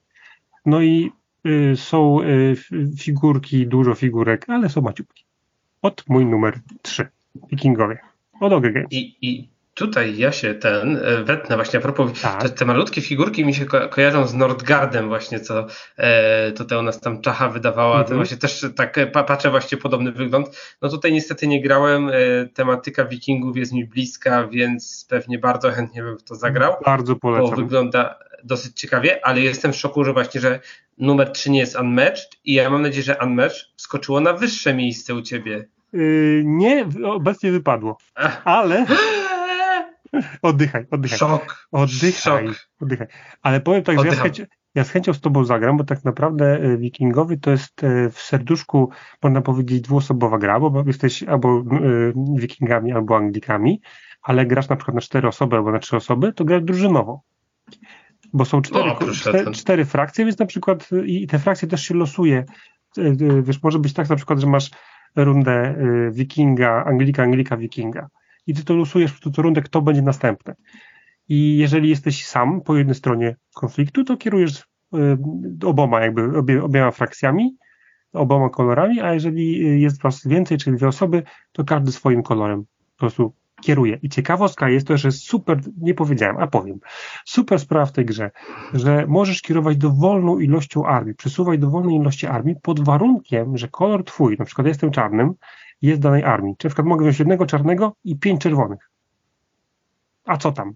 No i y, są y, figurki, dużo figurek, ale są maciupki. Od mój numer 3. Wikingowie. Od OG Games. I, I tutaj ja się ten e, wetnę właśnie a propos, tak. te, te, malutkie figurki mi się ko kojarzą z Nordgardem właśnie, co e, tutaj u nas tam Czacha wydawała, mm to właśnie też tak e, patrzę właśnie podobny wygląd. No tutaj niestety nie grałem, e, tematyka wikingów jest mi bliska, więc pewnie bardzo chętnie bym w to zagrał. Bardzo polecam. Bo wygląda dosyć ciekawie, ale jestem w szoku, że właśnie, że numer 3 nie jest Unmatched i ja mam nadzieję, że Unmatched skoczyło na wyższe miejsce u Ciebie. Yy, nie, obecnie wypadło. Ale. (gasps) Oddychaj, oddychaj. Szok. Oddychaj. Szok. oddychaj. Ale powiem tak, Oddycham. że ja z, chęcią, ja z chęcią z Tobą zagram, bo tak naprawdę e, Wikingowy to jest e, w serduszku, można powiedzieć, dwuosobowa gra, bo jesteś albo y, Wikingami, albo Anglikami, ale grasz na przykład na cztery osoby albo na trzy osoby, to grasz drużynowo. bo są cztery, No, cztery, cztery, frakcje, więc na przykład i te frakcje też się losuje. Wiesz, może być tak na przykład, że masz rundę Wikinga, Anglika, Anglika, Wikinga i ty to losujesz tę rundę, kto będzie następny. I jeżeli jesteś sam po jednej stronie konfliktu, to kierujesz oboma jakby, obie, obiema frakcjami, oboma kolorami, a jeżeli jest was więcej, czyli dwie osoby, to każdy swoim kolorem po prostu kieruje. I ciekawostka jest to, że super, nie powiedziałem, a powiem, super sprawa w tej grze, że możesz kierować dowolną ilością armii, przesuwać dowolnej ilości armii pod warunkiem, że kolor twój, na przykład jestem czarnym, jest danej armii. Czy na przykład mogę wziąć jednego czarnego i pięć czerwonych. A co tam?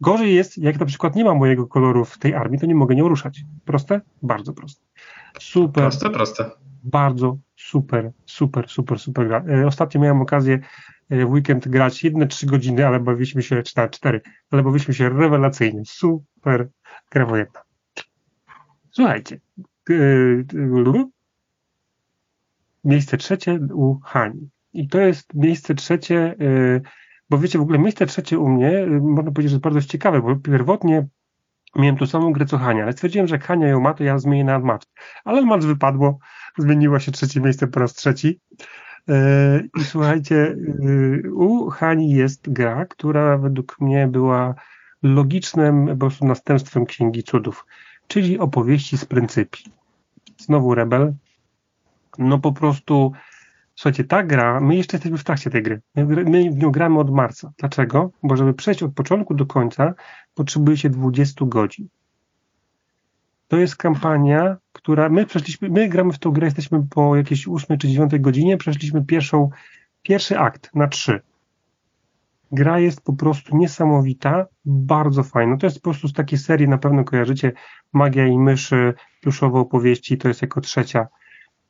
Gorzej jest, jak na przykład nie ma mojego koloru w tej armii, to nie mogę nią ruszać. Proste? Bardzo proste. Super. Proste, proste. Bardzo super, super, super, super gra. E, ostatnio miałem okazję e, w weekend grać jedne trzy godziny, ale bawiliśmy się, czy na cztery, ale bawiliśmy się rewelacyjnie. Super gra wojenna. Słuchajcie. E, miejsce trzecie u Hani. I to jest miejsce trzecie bo wiecie, w ogóle miejsce trzecie u mnie, można powiedzieć, że jest bardzo ciekawe, bo pierwotnie miałem tu samą grę co Hania, ale stwierdziłem, że Hania ją ma, to ja zmienię na Unmatched. Ale Unmatched wypadło, zmieniło się trzecie miejsce po raz trzeci. Y, I słuchajcie, y, u Hani jest gra, która według mnie była logicznym po prostu następstwem Księgi Cudów, czyli opowieści z pryncypi. Znowu Rebel. No po prostu Słuchajcie, ta gra, my jeszcze jesteśmy w trakcie tej gry. My, w nią gramy od marca. Dlaczego? Bo żeby przejść od początku do końca, potrzebuje się 20 godzin. To jest kampania, która my przeszliśmy, my gramy w tą grę, jesteśmy po jakiejś 8 czy 9 godzinie, przeszliśmy pierwszą, pierwszy akt na 3. Gra jest po prostu niesamowita, bardzo fajna. To jest po prostu z takiej serii, na pewno kojarzycie Magia i myszy, pluszowe opowieści, to jest jako trzecia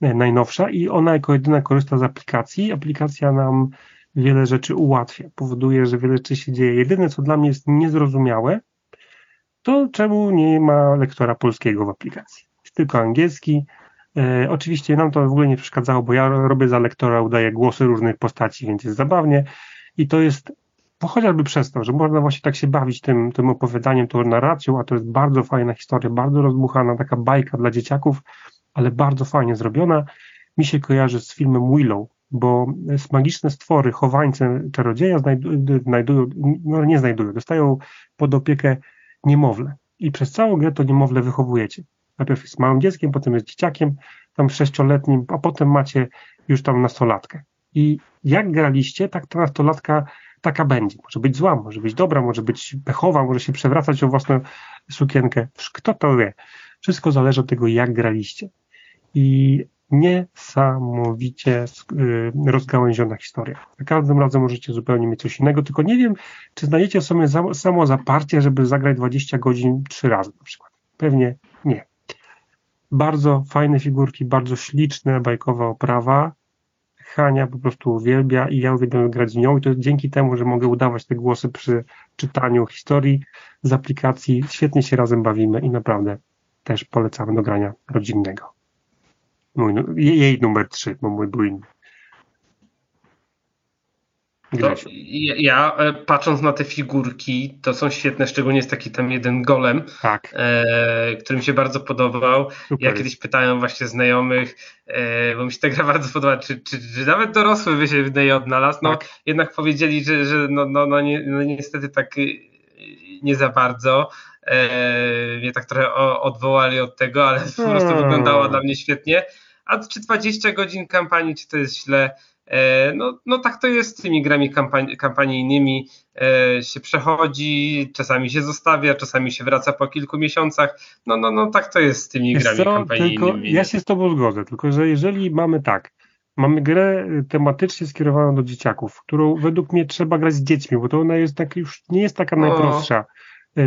najnowsza i ona jako jedyna korzysta z aplikacji. Aplikacja nam wiele rzeczy ułatwia, powoduje, że wiele rzeczy się dzieje. Jedyne, co dla mnie jest niezrozumiałe, to czemu nie ma lektora polskiego w aplikacji. Jest tylko angielski. E, oczywiście nam to w ogóle nie przeszkadzało, bo ja robię za lektora, udaję głosy różnych postaci, więc jest zabawnie. I to jest bo chociażby przez to, że można właśnie tak się bawić tym, tym opowiadaniem, tą narracją, a to jest bardzo fajna historia, bardzo rozbuchana, taka bajka dla dzieciaków, ale bardzo fajnie zrobiona. Mi się kojarzy z filmem Willow, bo magiczne stwory, chowańce czarodzieja znajdują, no nie znajdują, dostają pod opiekę niemowlę. I przez całą grę to niemowlę wychowujecie. Najpierw jest małym dzieckiem, potem jest dzieciakiem, tam sześcioletnim, a potem macie już tam nastolatkę. I jak graliście, tak ta nastolatka taka będzie. Może być zła, może być dobra, może być pechowa, może się przewracać o własną sukienkę. Kto to wie? Wszystko zależy od tego, jak graliście i niesamowicie y, rozgałęziona historia. Za każdym razem możecie zupełnie mieć coś innego, tylko nie wiem, czy znajdziecie sobie samo zaparcie, żeby zagrać 20 godzin trzy razy na przykład. Pewnie nie. Bardzo fajne figurki, bardzo śliczne, bajkowa oprawa. Hania po prostu uwielbia i ja uwielbiam grać z nią i to dzięki temu, że mogę udawać te głosy przy czytaniu historii z aplikacji. Świetnie się razem bawimy i naprawdę też polecamy do grania rodzinnego. Mój, jej numer 3, bo mój był inny. ja, ja, e, patrząc na te figurki, to są świetne, szczególnie jest taki tam jeden golem, tak. e, który mi się bardzo podobał. Super. Ja kiedyś pytałem właśnie znajomych, e, bo mi się ta gra (laughs) bardzo podoba, czy, czy, czy nawet dorosły by się w niej odnalazł. No tak. jednak powiedzieli, że, że no, no, no, nie, no niestety tak y, nie za bardzo. E, mnie tak trochę odwołali od tego, ale (laughs) po prostu hmm. wyglądało dla mnie świetnie a czy 20 godzin kampanii, czy to jest źle? E, no, no tak to jest z tymi grami kampani kampanijnymi. E, się przechodzi, czasami się zostawia, czasami się wraca po kilku miesiącach. No, no, no tak to jest z tymi grami co, kampanijnymi. Tylko ja się z Tobą zgodzę, tylko że jeżeli mamy tak, mamy grę tematycznie skierowaną do dzieciaków, którą według mnie trzeba grać z dziećmi, bo to ona jest tak, już nie jest taka najprostsza.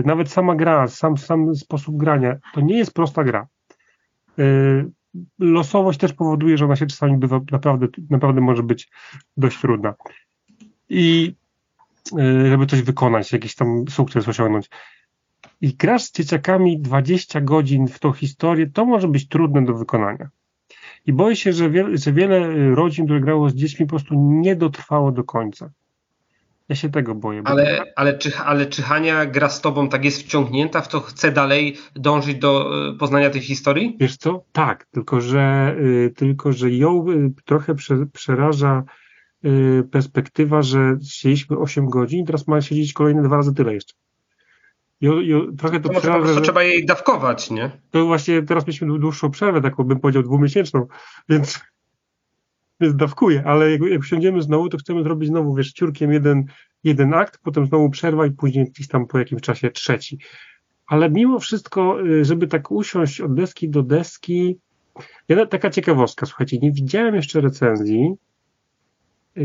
Nawet sama gra, sam, sam sposób grania, to nie jest prosta gra losowość też powoduje, że ona się czasami bywa naprawdę, naprawdę może być dość trudna. I y, żeby coś wykonać, jakiś tam sukces osiągnąć. I grasz z dzieciakami 20 godzin w tą historię, to może być trudne do wykonania. I boję się, że że wiele rodzin, które grało z dziećmi, po prostu nie dotrwało do końca. Ja się tego boję. Ale, ale, czy, ale czy Hania gra z tobą, tak jest wciągnięta w to, chce dalej dążyć do y, poznania tej historii? Wiesz co? Tak, tylko że, y, tylko, że ją y, trochę prze, przeraża y, perspektywa, że siedzieliśmy 8 godzin, teraz ma siedzieć kolejne dwa razy tyle jeszcze. Jo, jo, trochę to, to przeraża, po prostu że... trzeba jej dawkować, nie? To właśnie teraz mieliśmy dłuższą przerwę, taką bym powiedział dwumiesięczną, więc więc dawkuję, ale jak, jak znowu, to chcemy zrobić znowu, wiesz, ciurkiem jeden, jeden akt, potem znowu przerwa i później gdzieś tam po jakimś czasie trzeci. Ale mimo wszystko, y, żeby tak usiąść od deski do deski, ja, taka ciekawostka, słuchajcie, nie widziałem jeszcze recenzji,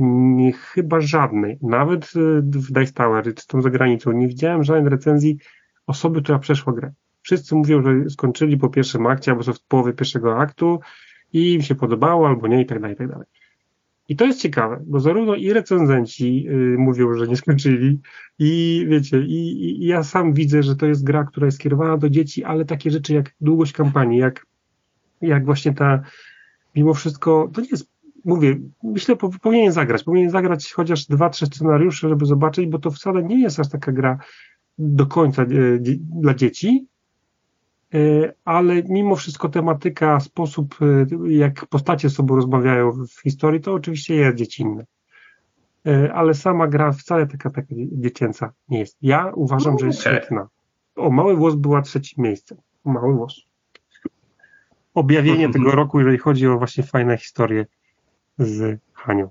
nie, chyba żadnej, nawet y, w Dice Tower, czy tą za granicą, nie widziałem żadnej recenzji osoby, która przeszła grę. Wszyscy mówią, że skończyli po pierwszym akcie albo są w połowie pierwszego aktu i im się podobało, albo nie, i tak dalej, i tak dalej. I to jest ciekawe, bo zarówno i recenzenci y, mówią, że nie skończyli, i wiecie, i, i, ja sam widzę, że to jest gra, która jest skierowana do dzieci, ale takie rzeczy jak długość kampanii, jak, jak właśnie ta, mimo wszystko, to nie jest, mówię, myślę, po, powinien zagrać, powinien zagrać chociaż dwa, trzy scenariusze, żeby zobaczyć, bo to wcale nie jest aż taka gra do końca y, dla dzieci, ale mimo wszystko tematyka, sposób, e, jak postacie z sobą rozmawiają w historii, to oczywiście jest dziecinne. E, ale sama gra wcale taka, taka dziecięca nie jest. Ja uważam, że jest świetna. O, Mały Włos była trzecim miejscem. Mały Włos. Objawienie tego roku, jeżeli chodzi o właśnie fajne historie z Hanią.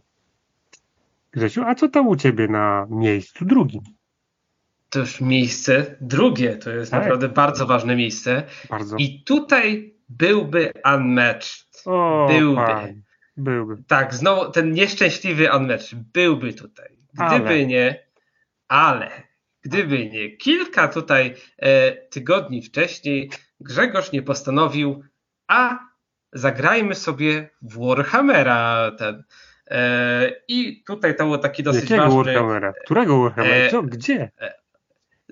Grzesiu, a co tam u ciebie na miejscu drugim? To już miejsce drugie, to jest tak. naprawdę bardzo ważne miejsce. Bardzo. I tutaj byłby unmatched. O, byłby. Byłby. Tak, znowu ten nieszczęśliwy unmatched byłby tutaj. Gdyby ale. nie, ale gdyby nie kilka tutaj e, tygodni wcześniej Grzegorz nie postanowił, a zagrajmy sobie w Warhammera ten. E, I tutaj to było taki dosyć Jakiego ważny. Warhammera? Którego Warhammera? E, Co? Gdzie?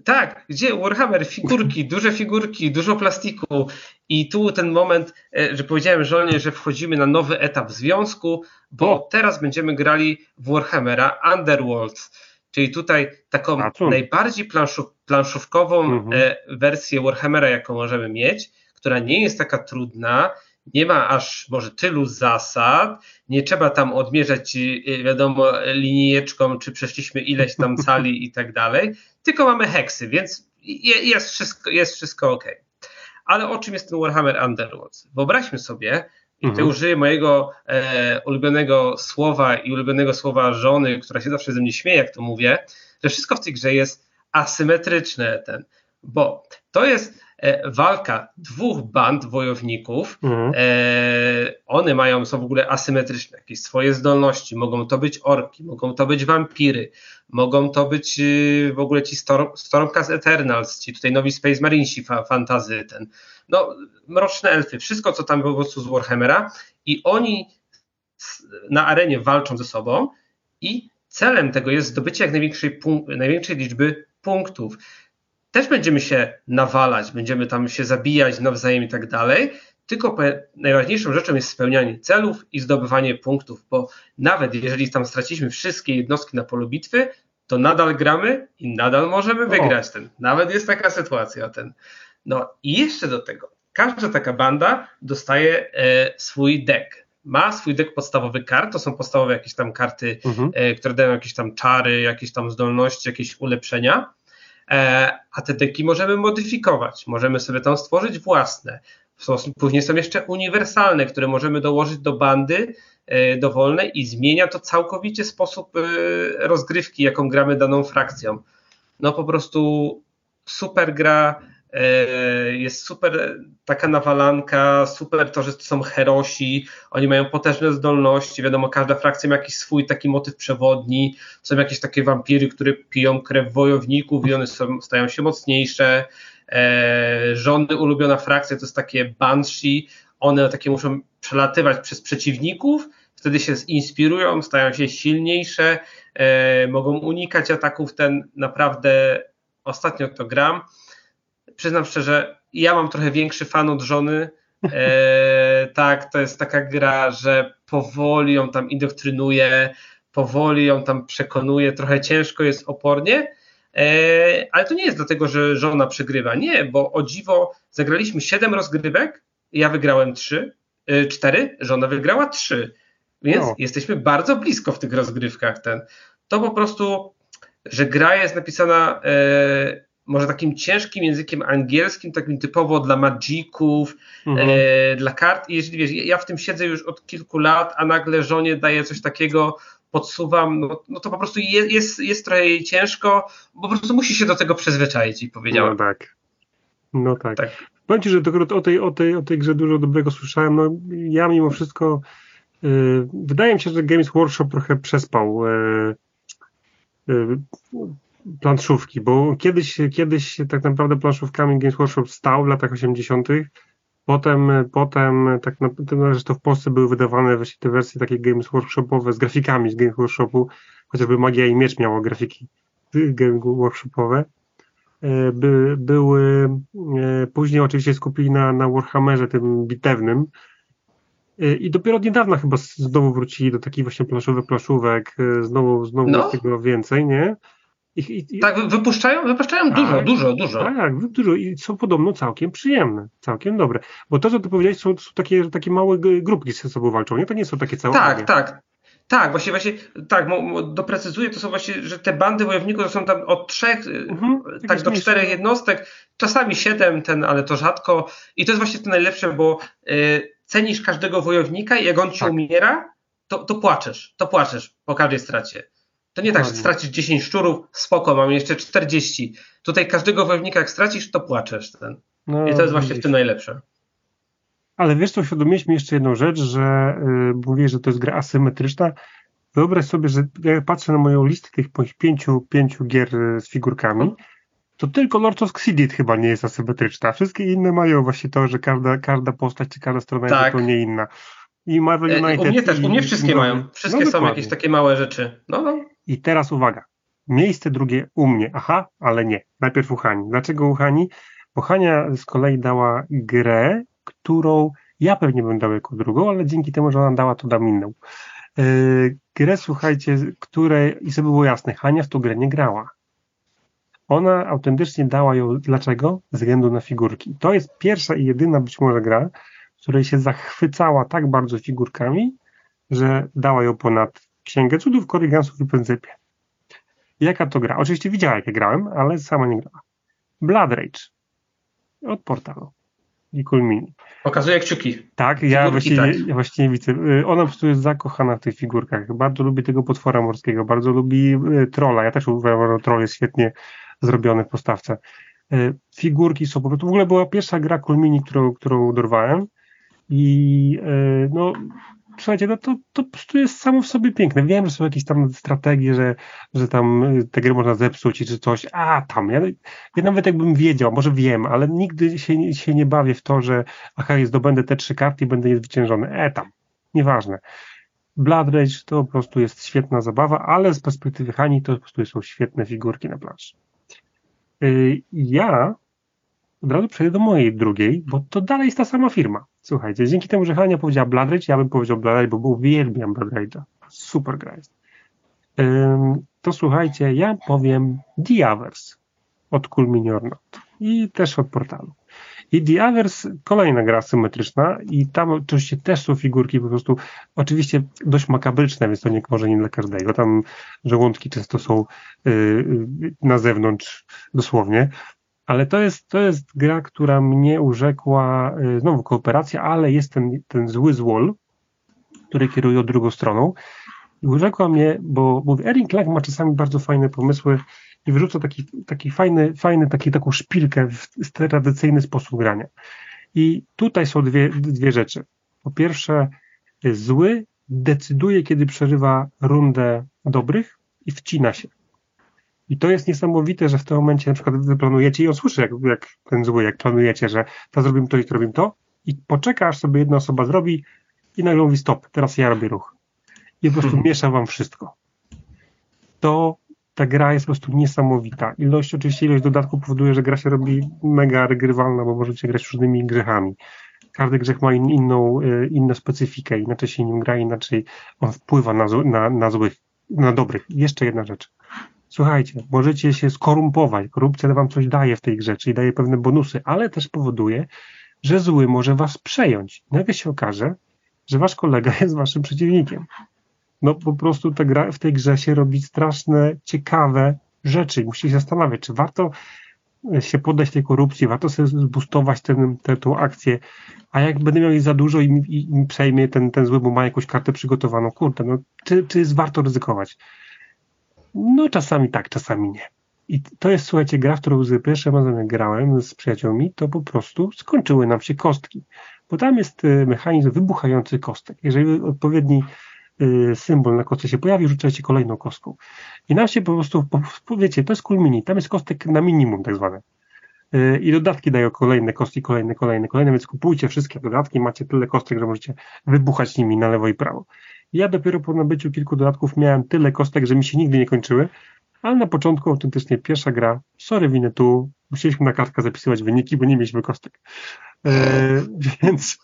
Tak, gdzie Warhammer, figurki, duże figurki, dużo plastiku i tu ten moment, e, że powiedziałem żonie, że wchodzimy na nowy etap związku, bo o. teraz będziemy grali w Warhammera Underworld, czyli tutaj taką najbardziej planszów, planszówkową mhm. E, wersję Warhammera, jaką możemy mieć, która nie jest taka trudna, nie ma aż może tylu zasad, nie trzeba tam odmierzać, y, wiadomo, linijeczką, czy przeszliśmy ileś tam (laughs) cali i tak dalej, tylko mamy heksy, więc jest wszystko, jest wszystko ok. Ale o czym jest ten Warhammer Underworld? Wyobraźmy sobie, i mhm. użyję mojego e, ulubionego słowa i ulubionego słowa żony, która się zawsze ze mnie śmieje, jak to mówię, że wszystko w tej grze jest asymetryczne, ten, bo to jest E, walka dwóch band wojowników. Mhm. E, one mają, są w ogóle asymetryczne, jakieś swoje zdolności. Mogą to być orki, mogą to być wampiry, mogą to być y, w ogóle ci Storm, Stormcast Eternals, ci tutaj nowi Space Marinesi fa, fantazy, ten, no, mroczne elfy, wszystko co tam było po prostu z Warhammera i oni na arenie walczą ze sobą i celem tego jest zdobycie jak największej, największej liczby punktów też będziemy się nawalać, będziemy tam się zabijać nawzajem i tak dalej, tylko najważniejszą rzeczą jest spełnianie celów i zdobywanie punktów, bo nawet jeżeli tam straciliśmy wszystkie jednostki na polu bitwy, to nadal gramy i nadal możemy wygrać ten. Nawet jest taka sytuacja ten. No i jeszcze do tego, każda taka banda dostaje e, swój deck. Ma swój deck podstawowy kart, to są podstawowe jakieś tam karty, mhm. e, które dają jakieś tam czary, jakieś tam zdolności, jakieś ulepszenia. E, a te deki możemy modyfikować, możemy sobie tam stworzyć własne. Później są jeszcze uniwersalne, które możemy dołożyć do bandy e, dowolnej i zmienia to całkowicie sposób e, rozgrywki, jaką gramy daną frakcją. No po prostu super gra, jest super taka nawalanka, super to, że to są herosi, oni mają potężne zdolności, wiadomo, każda frakcja ma jakiś swój taki motyw przewodni, są jakieś takie wampiry, które piją krew wojowników i one są, stają się mocniejsze, e, żony ulubiona frakcja to jest takie banshee, one takie muszą przelatywać przez przeciwników, wtedy się inspirują, stają się silniejsze, e, mogą unikać ataków, ten naprawdę ostatnio to gram, przyznam szczerze, ja mam trochę większy fan od żony. (laughs) E, tak, to jest taka gra, że powoli ją tam indoktrynuje, powoli ją tam przekonuje, trochę ciężko jest opornie, e, ale to nie jest dlatego, że żona przegrywa. Nie, bo o dziwo zagraliśmy 7 rozgrywek, ja wygrałem 3, 4, żona wygrała 3. Więc no. jesteśmy bardzo blisko w tych rozgrywkach. Ten. To po prostu, że gra jest napisana e, może takim ciężkim językiem angielskim, takim typowo dla magików, mhm. e, dla kart. I jeżeli wiesz, ja w tym siedzę już od kilku lat, a nagle żonie daję coś takiego, podsuwam, no, no to po prostu jest, jest, jest trochę jej ciężko, bo po prostu musi się do tego przyzwyczaić i powiedziałem. No tak. No tak. tak. Powiem Ci, że o tej, o, tej, o tej grze dużo dobrego słyszałem. No, ja mimo wszystko yy, wydaje mi się, że Games Workshop trochę przespał yy, yy, planszówki, bo kiedyś, kiedyś tak naprawdę planszówkami Games Workshop stał w latach 80. Potem, potem tak naprawdę zresztą w Polsce były wydawane właśnie te wersje takie Games Workshopowe z grafikami z Games Workshopu, chociażby Magia i Miecz miało grafiki Games Workshopowe. E, by, były, e, później oczywiście skupili na, na Warhammerze tym bitewnym e, i dopiero od niedawna chyba znowu wrócili do takich właśnie planszówek, planszówek, znowu, znowu no. tego więcej, nie? I, i, tak, wypuszczają, wypuszczają dużo, tak, dużo, dużo. Tak, dużo i są podobno całkiem przyjemne, całkiem dobre. Bo to, co ty powiedziałeś, są, są takie, takie małe grupki ze sobą walczą, nie? To nie są takie całe. Tak, tak. Tak, właśnie, właśnie, tak, doprecyzuję, to są właśnie, że te bandy wojowników to są tam od trzech, mhm, tak do czterech jednostek, czasami siedem, ten, ale to rzadko. I to jest właśnie to najlepsze, bo y, cenisz każdego wojownika i jak on ci tak. umiera, to, to płaczesz, to płaczesz po każdej stracie. To nie tak, że stracisz 10 szczurów, spoko, mam jeszcze 40. Tutaj każdego wojownika jak stracisz, to płaczesz. Ten. No, I to jest właśnie w tym najlepsze. Ale wiesz co, uświadomiliśmy jeszcze jedną rzecz, że yy, mówię, że to jest gra asymetryczna. Wyobraź sobie, że jak patrzę na moją listę tych pięciu, pięciu gier y, z figurkami, to tylko Lords of Xidit chyba nie jest asymetryczna. Wszystkie inne mają właśnie to, że każda, każda postać czy każda strona tak. jest zupełnie inna. I Marvel e, United. U mnie też, u mnie wszystkie mają. Wszystkie no, są jakieś takie małe rzeczy. No, no. I teraz uwaga. Miejsce drugie u mnie. Aha, ale nie. Najpierw u Hani. Dlaczego u Hani? Bo Hania z kolei dała grę, którą ja pewnie bym dał jako drugą, ale dzięki temu, że ona dała, to dam inną. Yy, grę, słuchajcie, której, i żeby było jasne, Hania w tą grę nie grała. Ona autentycznie dała ją, dlaczego? Ze względu na figurki. To jest pierwsza i jedyna być może gra, w której się zachwycała tak bardzo figurkami, że dała ją ponad Księgę Cudów, Korygansów i Pryncypie. Jaka to gra? Oczywiście widziała, jakie grałem, ale sama nie grała. Blood Rage od portalu i Mini. Pokazuje kciuki. Tak, ja właściwie, tak. ja właściwie widzę. Y, ona po prostu jest zakochana w tych figurkach. Bardzo lubi tego potwora morskiego, bardzo lubi y, trolla. Ja też uważam, że troll jest świetnie zrobiony w postawce. Y, figurki są po prostu. W ogóle była pierwsza gra Mini, którą, którą dorwałem. I no, słuchajcie, no to, to po prostu jest samo w sobie piękne. Wiem, że są jakieś tam strategie, że, że tam y, te gry można zepsuć czy coś, a tam, ja, ja nawet jakbym wiedział, może wiem, ale nigdy się, się nie bawię w to, że aha, zdobędę te trzy karty i będę niezwyciężony. E, tam, nieważne. Blood Rage to po prostu jest świetna zabawa, ale z perspektywy Hani to po prostu są świetne figurki na planszy. Y, ja od razu przejdę do mojej drugiej, bo to dalej jest ta sama firma. Słuchajcie, dzięki temu, że Hania powiedziała Blood Rage, ja bym powiedział Blood Rage, bo uwielbiam Blood Rage'a. Super gra jest. to słuchajcie, ja powiem The Others od Cool Mini i też od portalu. I The Others, kolejna gra symetryczna i tam oczywiście też są figurki po prostu, oczywiście dość makabryczne, więc to nie, może nie dla każdego. Tam żołądki często są yy, na zewnątrz dosłownie, ale to jest, to jest gra, która mnie urzekła, y, znowu kooperacja, ale jest ten, ten zły złol, który kieruje drugą stroną. Urzekła mnie, bo mówię, Erin Clark ma czasami bardzo fajne pomysły i wyrzuca taki, taki fajny, fajny taki, taką szpilkę w tradycyjny sposób grania. I tutaj są dwie, dwie rzeczy. Po pierwsze, zły decyduje, kiedy przerywa rundę dobrych i wcina się. I to jest niesamowite, że w tym momencie na przykład wy planujecie i on słyszy, jak, jak ten zły, jak planujecie, że to zrobimy to i to robimy to i poczeka, aż sobie jedna osoba zrobi i nagle mówi stop, teraz ja robię ruch. I po prostu hmm. (laughs) miesza wam wszystko. To ta gra jest po prostu niesamowita. Ilość, oczywiście ilość dodatków powoduje, że gra się robi mega regrywalna, bo możecie grać różnymi grzechami. Każdy grzech ma in, inną, y, inną specyfikę, inaczej się nim gra, inaczej on wpływa na, na, na złych na dobrych. Jeszcze jedna rzecz. Słuchajcie, możecie się skorumpować. Korupcja wam coś daje w tej grze, czyli daje pewne bonusy, ale też powoduje, że zły może was przejąć. Nagle się okaże, że wasz kolega jest waszym przeciwnikiem. No po prostu ta gra, w tej grze się robi straszne, ciekawe rzeczy. Musicie się zastanawiać, czy warto się poddać tej korupcji, warto sobie zbustować tę, tą akcję, a jak będę miał jej za dużo i, i, i przejmie ten, ten zły, bo ma jakąś kartę przygotowaną, kurde, no czy, czy jest warto ryzykować? No czasami tak, czasami nie. I to jest, słuchajcie, gra, w którą z pierwszym razem grałem z przyjaciółmi, to po prostu skończyły nam się kostki. Bo tam jest y, mechanizm wybuchający kostek. Jeżeli odpowiedni y, symbol na kostce się pojawi, rzucacie kolejną kostką. I nam się po prostu, wiecie, to jest cool mini, tam jest kostek na minimum tak zwane. Y, I dodatki dają kolejne kostki, kolejne, kolejne, kolejne, więc kupujcie wszystkie dodatki, macie tyle kostek, że możecie wybuchać nimi na lewo i prawo. Ja dopiero po nabyciu kilku dodatków miałem tyle kostek, że mi się nigdy nie kończyły, ale na początku autentycznie pierwsza gra, sorry winę tu, musieliśmy na kartkę zapisywać wyniki, bo nie mieliśmy kostek. E, (laughs) więc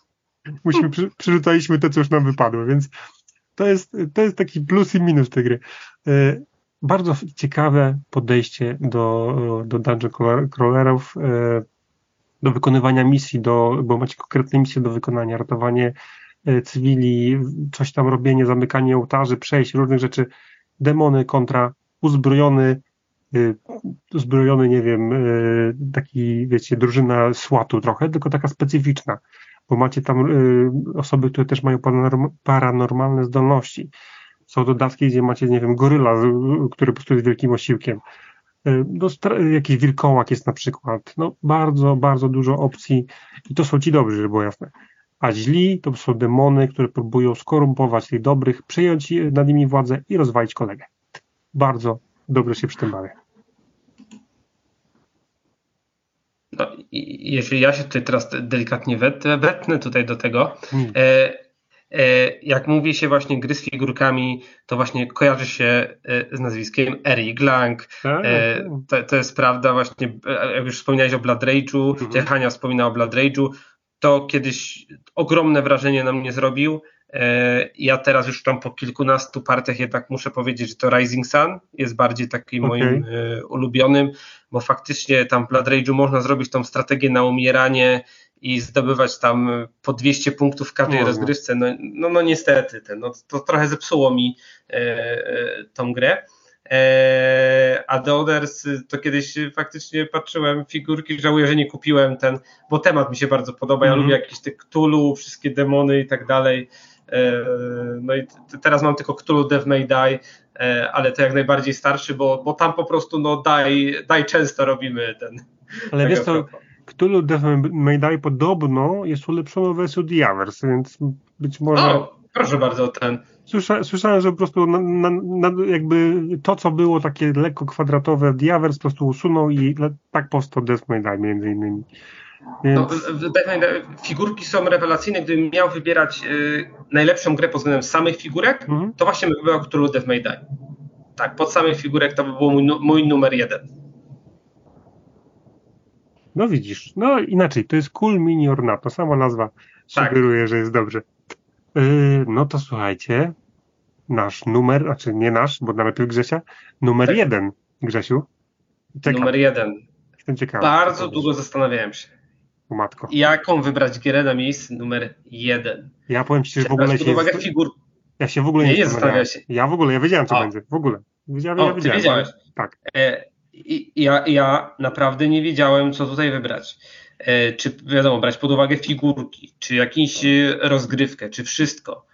musimy, przy, przerzucaliśmy te, co już nam wypadło, więc to jest, to jest taki plus i minus tej gry. E, bardzo ciekawe podejście do, do dungeon crawlerów, e, do wykonywania misji, do, bo macie konkretne misje do wykonania, ratowanie cywili, coś tam robienie, zamykanie ołtarzy, przejść, różnych rzeczy, demony kontra uzbrojony, y, uzbrojony, nie wiem, y, taki, wiecie, drużyna słatu trochę, tylko taka specyficzna, bo macie tam osoby, które też mają paranormalne zdolności. Są dodatki, gdzie macie, nie wiem, goryla, który po prostu jest wielkim osiłkiem. No, jakiś wilkołak jest na przykład. No, bardzo, bardzo dużo opcji i to są ci dobrzy, żeby było jasne. A źli to są demony, które próbują skorumpować tych dobrych, przejąć nad nimi władzę i rozwalić kolegę bardzo dobrze się przy tym bawię. No, jeżeli ja się tutaj teraz delikatnie wetnę tutaj do tego, hmm. e, e, jak mówi się właśnie gry z figurkami, to właśnie kojarzy się e, z nazwiskiem Eric Lang. Tak, e, tak. to, to, jest prawda właśnie, e, jak już wspomniałeś o Blood Rage'u, mhm. Hania wspomina o Blood Rage'u, to kiedyś ogromne wrażenie na mnie zrobił. E, ja teraz już tam po kilkunastu partiach jednak muszę powiedzieć, że to Rising Sun jest bardziej takim okay. moim e, ulubionym, bo faktycznie tam w Blood Rage'u można zrobić tą strategię na umieranie i zdobywać tam po 200 punktów w każdej no, rozgrywce. No, no, no niestety, ten, no, to trochę zepsuło mi e, tą grę. E, a The Others to kiedyś faktycznie patrzyłem figurki, żałuję, że nie kupiłem ten, bo temat mi się bardzo podoba. Ja mm -hmm. lubię jakieś te Cthulhu, wszystkie demony i tak dalej. E, no i teraz mam tylko Cthulhu Dev May Die, e, ale to jak najbardziej starszy, bo, bo tam po prostu no daj, daj często robimy ten. Ale wiesz co, Cthulhu Dev May Die podobno jest ulepszoną wersją Diavers, więc być może... O, proszę bardzo, ten... Słysza, słyszałem, że po prostu na, na, na, jakby to, co było takie lekko kwadratowe Diavers po prostu usunął i tak powstał Death May Die między innymi. No, figurki są rewelacyjne. Gdybym miał wybierać y, najlepszą grę pod względem samych figurek, mhm. to właśnie bym wybrał Cthulhu Death May Die. Tak, pod samych figurek to by był mój, mój numer jeden. No widzisz, no inaczej, to jest Cool Mini Ornato, sama nazwa tak. sugeruje, że jest dobrze. Yy, no to słuchajcie, nasz numer, znaczy nie nasz, bo nawet Grzesia, numer tak. jeden, Grzesiu. Numer jeden. Jestem ciekawy. Bardzo długo zastanawiałem się. Matko. Jaką wybrać gierę na miejsce numer jeden? Ja powiem Ci, że w ogóle się... uwagę figur... Ja się w ogóle nie, nie, nie się. Ja w ogóle, ja wiedziałem, co A. będzie. W ogóle. Wiedziałem, o, ja wiedziałem, wiedziałeś. Tak. E, ja, ja naprawdę nie wiedziałem, co tutaj wybrać. E, czy wiadomo, brać pod uwagę figurki, czy jakąś e, rozgrywkę, czy wszystko.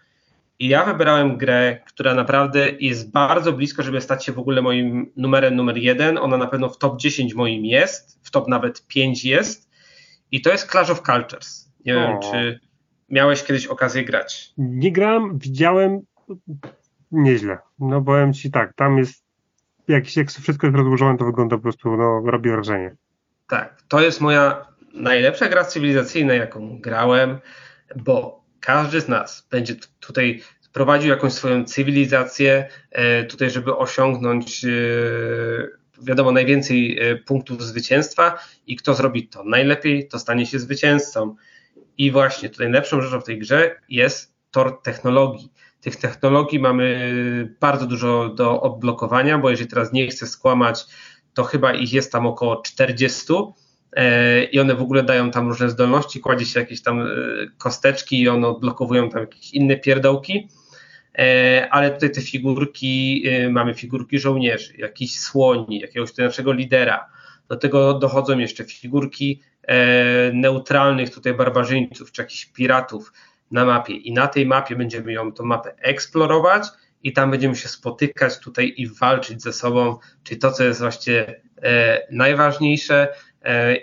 I ja wybrałem grę, która naprawdę jest bardzo blisko, żeby stać się w ogóle moim numerem numer jeden. Ona na pewno w top 10 moim jest, w top nawet 5 jest. I to jest Clash of Cultures. Nie o. wiem, czy miałeś kiedyś okazję grać. Nie grałem, widziałem nieźle. No powiem ci tak, tam jest jak, jak wszystko jest rozłożone, to wygląda po prostu, no robi wrażenie. Tak, to jest moja najlepsza gra cywilizacyjna, jaką grałem, bo każdy z nas będzie tutaj prowadził jakąś swoją cywilizację e, tutaj, żeby osiągnąć e, wiadomo najwięcej e, punktów zwycięstwa i kto zrobi to najlepiej, to stanie się zwycięzcą. I właśnie tutaj najlepszą rzeczą w tej grze jest tor technologii. Tych technologii mamy bardzo dużo do odblokowania, bo jeżeli teraz nie chcę skłamać, to chyba ich jest tam około 40 e, i one w ogóle dają tam różne zdolności, kładzie się jakieś tam e, kosteczki i one odblokowują tam jakieś inne pierdołki, e, ale tutaj te figurki, mamy figurki żołnierzy, jakiś słoni, jakiegoś naszego lidera, do tego dochodzą jeszcze figurki neutralnych tutaj barbarzyńców, czy jakichś piratów na mapie. I na tej mapie będziemy ją, tą mapę eksplorować, i tam będziemy się spotykać tutaj i walczyć ze sobą, czyli to, co jest właśnie e, najważniejsze e,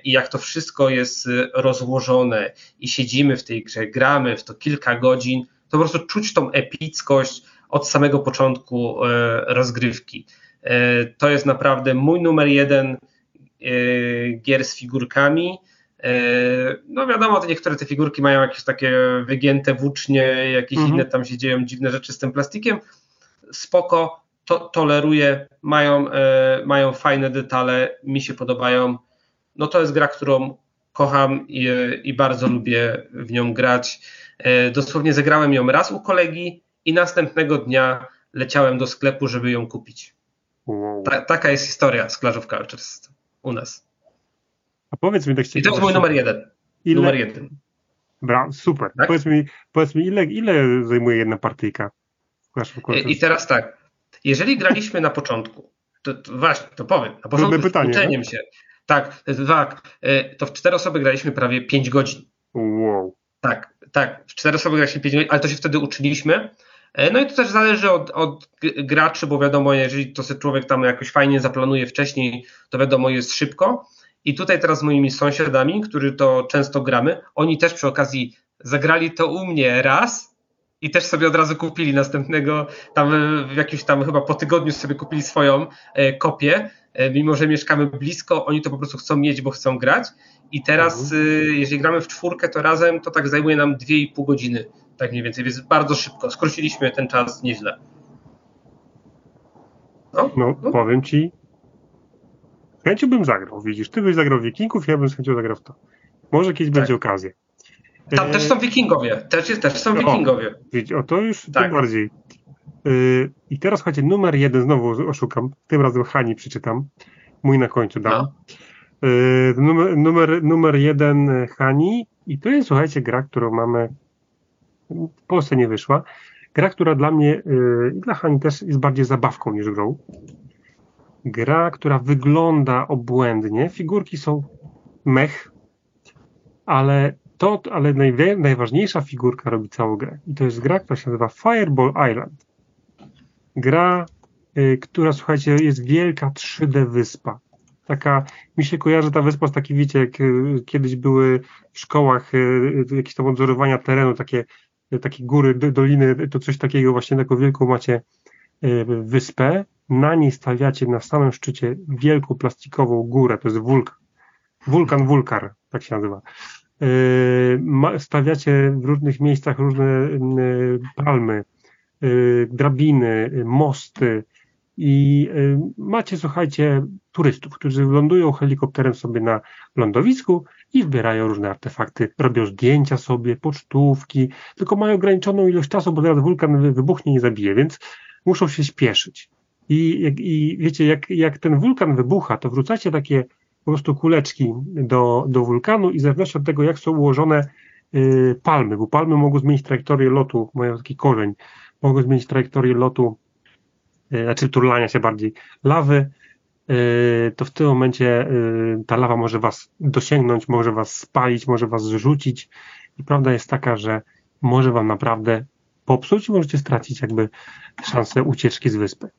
i jak to wszystko jest rozłożone i siedzimy w tej grze, gramy w to kilka godzin, to po prostu czuć tą epickość od samego początku e, rozgrywki. E, to jest naprawdę mój numer jeden e, gier z figurkami. E, no wiadomo, to niektóre te figurki mają jakieś takie wygięte włócznie, jakieś mhm. inne tam się dzieją dziwne rzeczy z tym plastikiem, spoko, to, toleruję, mają, e, mają fajne detale, mi się podobają. No to jest gra, którą kocham i, i bardzo lubię w nią grać. E, dosłownie zagrałem ją raz u kolegi i następnego dnia leciałem do sklepu, żeby ją kupić. Ta, taka jest historia z Clash of Cultures u nas. A powiedz mi tak I to jest mój numer jeden. Ile... Numer jeden. Bra, super. Tak? Powiedz, mi, powiedz mi, ile, ile zajmuje jedna partyjka? I teraz tak, jeżeli graliśmy na początku, to, to właśnie, to powiem, na początku pytanie, uczeniem się, tak, tak, e, to w cztery osoby graliśmy prawie 5 godzin. Wow. Tak, tak, w cztery osoby graliśmy 5 godzin, ale to się wtedy uczyliśmy. E, no i to też zależy od, od graczy, bo wiadomo, jeżeli to sobie człowiek tam jakoś fajnie zaplanuje wcześniej, to wiadomo, jest szybko. I tutaj teraz z moimi sąsiadami, którzy to często gramy, oni też przy okazji zagrali to u mnie raz, i też sobie od razu kupili następnego, tam w jakimś tam chyba po tygodniu sobie kupili swoją e, kopię, mimo że mieszkamy blisko, oni to po prostu chcą mieć, bo chcą grać i teraz mhm. e, jeżeli gramy w czwórkę, to razem to tak zajmuje nam 2,5 godziny, tak mniej więcej, więc bardzo szybko, skróciliśmy ten czas nieźle. No, no, no. powiem Ci, chęcią bym zagrał, widzisz, Ty byś zagrał Wikingów, ja bym z chęcią zagrał w to. Może kiedyś tak. będzie okazja. Tam też są wikingowie. Też, jest, też są wikingowie. O, o to już tak. tym bardziej. Yy, I teraz słuchajcie, numer jeden znowu oszukam. Tym razem Hani przeczytam. Mój na końcu dam. No. Yy, numer, numer, numer jeden Hani. I to jest, słuchajcie, gra, którą mamy. W Polsce nie wyszła. Gra, która dla mnie yy, i dla Hani też jest bardziej zabawką niż grą. Gra, która wygląda obłędnie. Figurki są mech, ale to, ale najważniejsza figurka robi całą grę. I to jest gra, która się nazywa Fireball Island. Gra, y, która, słuchajcie, jest wielka 3D wyspa. Taka, mi się kojarzy ta wyspa z takiej, wiecie, jak y, kiedyś były w szkołach y, jakieś tam odzorowania terenu, takie, takie góry, doliny, to coś takiego, właśnie taką wielką macie wyspę. Na niej stawiacie na samym szczycie wielką plastikową górę, to jest wulkan. Wulkan Wulkar, tak się nazywa. Stawiacie w różnych miejscach różne palmy, drabiny, mosty i macie, słuchajcie, turystów, którzy lądują helikopterem sobie na lądowisku i zbierają różne artefakty, robią zdjęcia sobie, pocztówki, tylko mają ograniczoną ilość czasu, bo zaraz wulkan wybuchnie i zabije, więc muszą się śpieszyć. I, i wiecie, jak, jak ten wulkan wybucha, to wrzucacie takie po prostu kuleczki do, do wulkanu i w zależności od tego, jak są ułożone y, palmy, bo palmy mogą zmienić trajektorię lotu, mają taki korzeń, mogą zmienić trajektorię lotu, y, znaczy turlania się bardziej lawy, y, to w tym momencie y, ta lawa może was dosięgnąć, może was spalić, może was zrzucić i prawda jest taka, że może wam naprawdę popsuć i możecie stracić jakby szansę ucieczki z wyspy.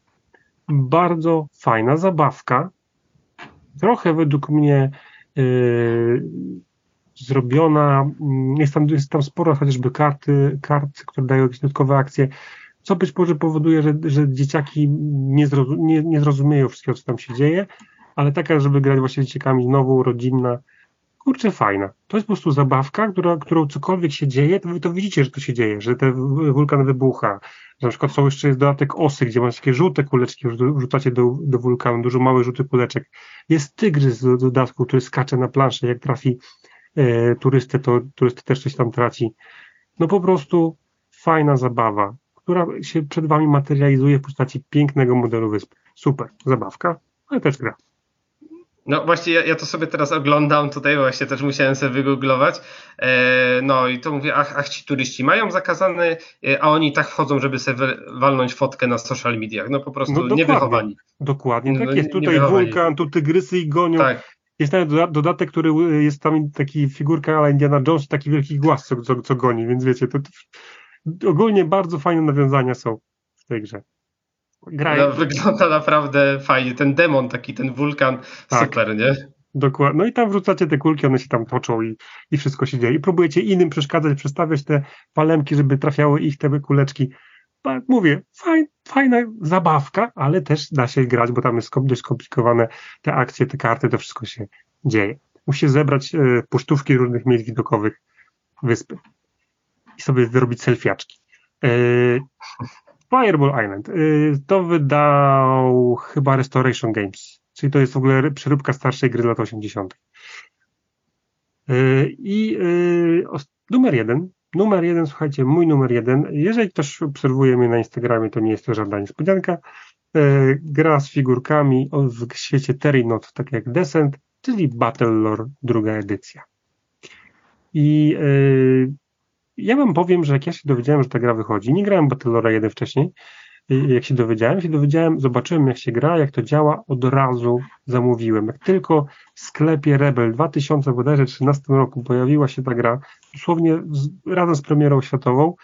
Bardzo fajna zabawka, trochę według mnie zrobiona, mm, jest tam, jest tam sporo chociażby karty, kart, które dają jakieś dodatkowe akcje, co być może powoduje, że, że dzieciaki nie, zrozum, nie, nie zrozumieją wszystkiego, co tam się dzieje, ale taka, żeby grać właśnie z dzieciakami znowu, rodzinna, kurczę, fajna. To jest po prostu zabawka, która, którą cokolwiek się dzieje, to wy to widzicie, że to się dzieje, że ten wulkan wybucha, że na przykład są jeszcze jest dodatek osy, gdzie masz takie żółte kuleczki, wrzucacie do, do wulkanu, dużo małych żółtych kuleczek. Jest tygrys do dodatku, który skacze na planszę, jak trafi turystę, to turysty też coś tam traci. No po prostu fajna zabawa. która się przed wami materializuje w postaci pięknego modelu wyspy. Super, zabawka, ale też gra. No właśnie, ja, ja, to sobie teraz oglądam tutaj, właśnie też musiałem sobie wygooglować. E, no i to mówię, ach, ach, ci turyści mają zakazane, e, a oni tak wchodzą, żeby sobie walnąć fotkę na social mediach. No po prostu no, niewychowani. Dokładnie, tak no, jest. Tutaj wulkan, tu tygrysy i gonią. Tak. Jest nawet dodatek, który jest tam taki figurka ale Indiana Jones, taki wielki głaz, co, co, co goni, więc wiecie, to, to ogólnie bardzo fajne nawiązania są w tej grze. No, wygląda naprawdę fajnie. Ten demon, taki ten wulkan, tak. super, nie? Dokładnie. No i tam wrzucacie te kulki, one się tam toczą i, i wszystko się dzieje. I próbujecie innym przeszkadzać, przestawiać te palemki, żeby trafiały ich te kuleczki. Mówię, faj, fajna zabawka, ale też da się grać, bo tam jest dość skomplikowane te akcje, te karty, to wszystko się dzieje. Musicie zebrać e, pocztówki różnych miejsc widokowych wyspy i sobie zrobić selfiaczki. E, Fireball Island. Y, to wydał chyba Restoration Games, czyli to jest w ogóle przeróbka starszej gry z lat 80. Y, I y, numer jeden. Numer jeden, słuchajcie, mój numer jeden. Jeżeli ktoś obserwuje mnie na Instagramie, to nie jest to żadna niespodzianka. Gra z figurkami w świecie Terrinot, tak jak Descent, czyli Battlelore druga edycja. I ja wam powiem, że jak ja się dowiedziałem, że ta gra wychodzi, nie grałem Battlelore 1 wcześniej, jak się dowiedziałem, się dowiedziałem, zobaczyłem jak się gra, jak to działa, od razu zamówiłem. Jak tylko w sklepie Rebel w 2013 roku pojawiła się ta gra, dosłownie z, razem z premierą światową,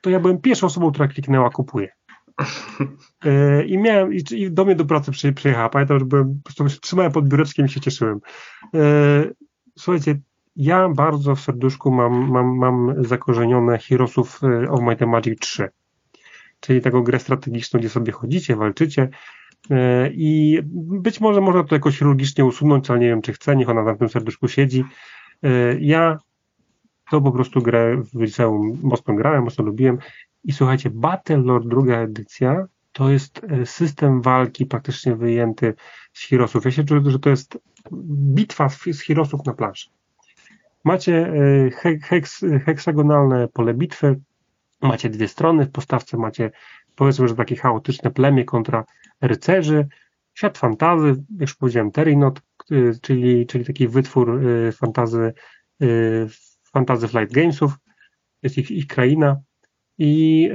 to ja byłem pierwszą osobą, która kliknęła kupuję. E, I miałem, i, i, do mnie do pracy przy, przyjechała. Pamiętam, że byłem, po prostu trzymałem pod biureczkiem i się cieszyłem. E, słuchajcie, ja bardzo w serduszku mam, mam, mam zakorzenione Heroesów y, of Might and Magic 3, czyli taką grę strategiczną, gdzie sobie chodzicie, walczycie y, i być może można to jakoś chirurgicznie usunąć, ale nie wiem, czy chcę, niech ona na tym serduszku siedzi. Y, ja to po prostu grę w liceum mocno grałem, mocno lubiłem i słuchajcie, Battlelord druga edycja to jest system walki praktycznie wyjęty z Heroesów. Ja się czuję, że to jest bitwa z Heroesów na planszy. Macie e, heks, heksagonalne pole bitwy, macie dwie strony, w postawce macie powiedzmy, że takie chaotyczne plemię kontra rycerzy, świat fantazy, jak już powiedziałem, Terinot, czyli, czyli taki wytwór e, fantazy, e, fantazy Flight Gamesów, jest ich, ich kraina. I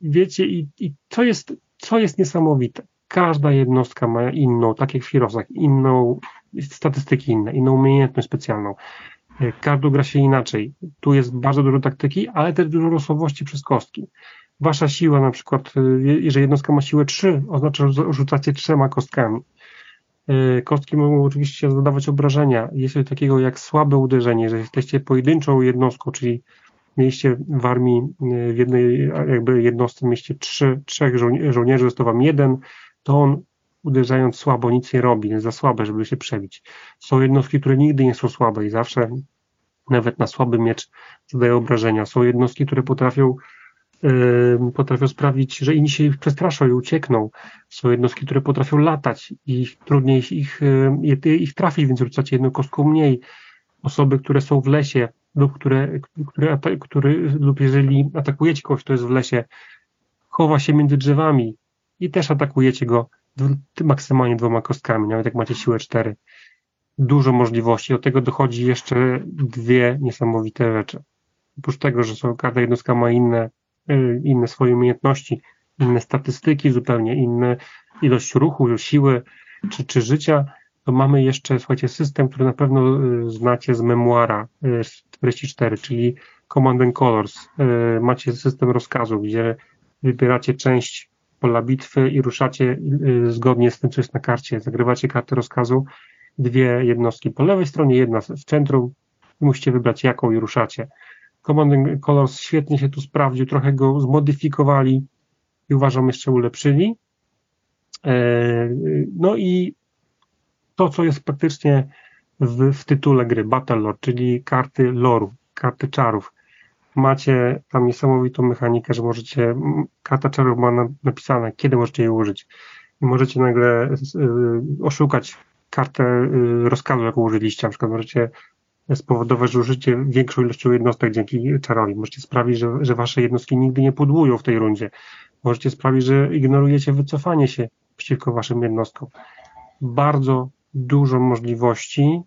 wiecie, i, i co, jest, co jest niesamowite, każda jednostka ma inną, tak jak w Heroesach, inną statystyki inne, inną umiejętność specjalną. E, każdy gra się inaczej. Tu jest bardzo dużo taktyki, ale też dużo losowości przez kostki. Wasza siła, na przykład, e, jeżeli jednostka ma siłę 3, oznacza, że rzucacie trzema kostkami. E, kostki mogą oczywiście zadawać obrażenia. Jest coś takiego jak słabe uderzenie, że jesteście pojedynczą jednostką, czyli mieliście w armii w jednej jakby jednostce mieliście trzy, trzech żołnierzy, został wam jeden, to on uderzając słabo nic nie robi, jest za słabe, żeby się przebić. Są jednostki, które nigdy nie są słabe i zawsze nawet na słaby miecz zadają obrażenia. Są jednostki, które potrafią potrafią sprawić, że inni się ich przestraszą i uciekną. Są jednostki, które potrafią latać i trudniej ich, yy, ich trafić, więc rzucacie jedną kostką mniej. Osoby, które są w lesie lub które, które, lub jeżeli atakujecie kogoś, kto jest w lesie, chowa się między drzewami i też atakujecie go maksymalnie dwoma kostkami, nawet jak macie siłę 4. Dużo możliwości. Do tego dochodzi jeszcze dwie niesamowite rzeczy. Oprócz tego, że są, każda jednostka ma inne, y, inne swoje umiejętności, inne statystyki, zupełnie inne ilość ruchu, siły czy, czy życia, to mamy jeszcze, słuchajcie, system, który na pewno y, znacie z memuara y, z 44, czyli Command and Colors. Macie system rozkazu, gdzie wybieracie część pola bitwy i ruszacie y, zgodnie z tym, co jest na karcie. Zagrywacie kartę rozkazu, dwie jednostki po lewej stronie, jedna w centrum musicie wybrać jaką i ruszacie. Command Colors świetnie się tu sprawdził, trochę go zmodyfikowali i uważam jeszcze ulepszyli. E, no i to, co jest praktycznie w, w tytule gry, Battle Lore, czyli karty loru, karty czarów macie tam niesamowitą mechanikę, że możecie, karta czarów ma napisane, kiedy możecie jej użyć. I możecie nagle y, oszukać kartę y, rozkazu, jaką użyliście. Na przykład możecie spowodować, że użycie większą ilością jednostek dzięki czarowi. Możecie sprawić, że, że wasze jednostki nigdy nie podłują w tej rundzie. Możecie sprawić, że ignorujecie wycofanie się przeciwko waszym jednostkom. Bardzo dużo możliwości.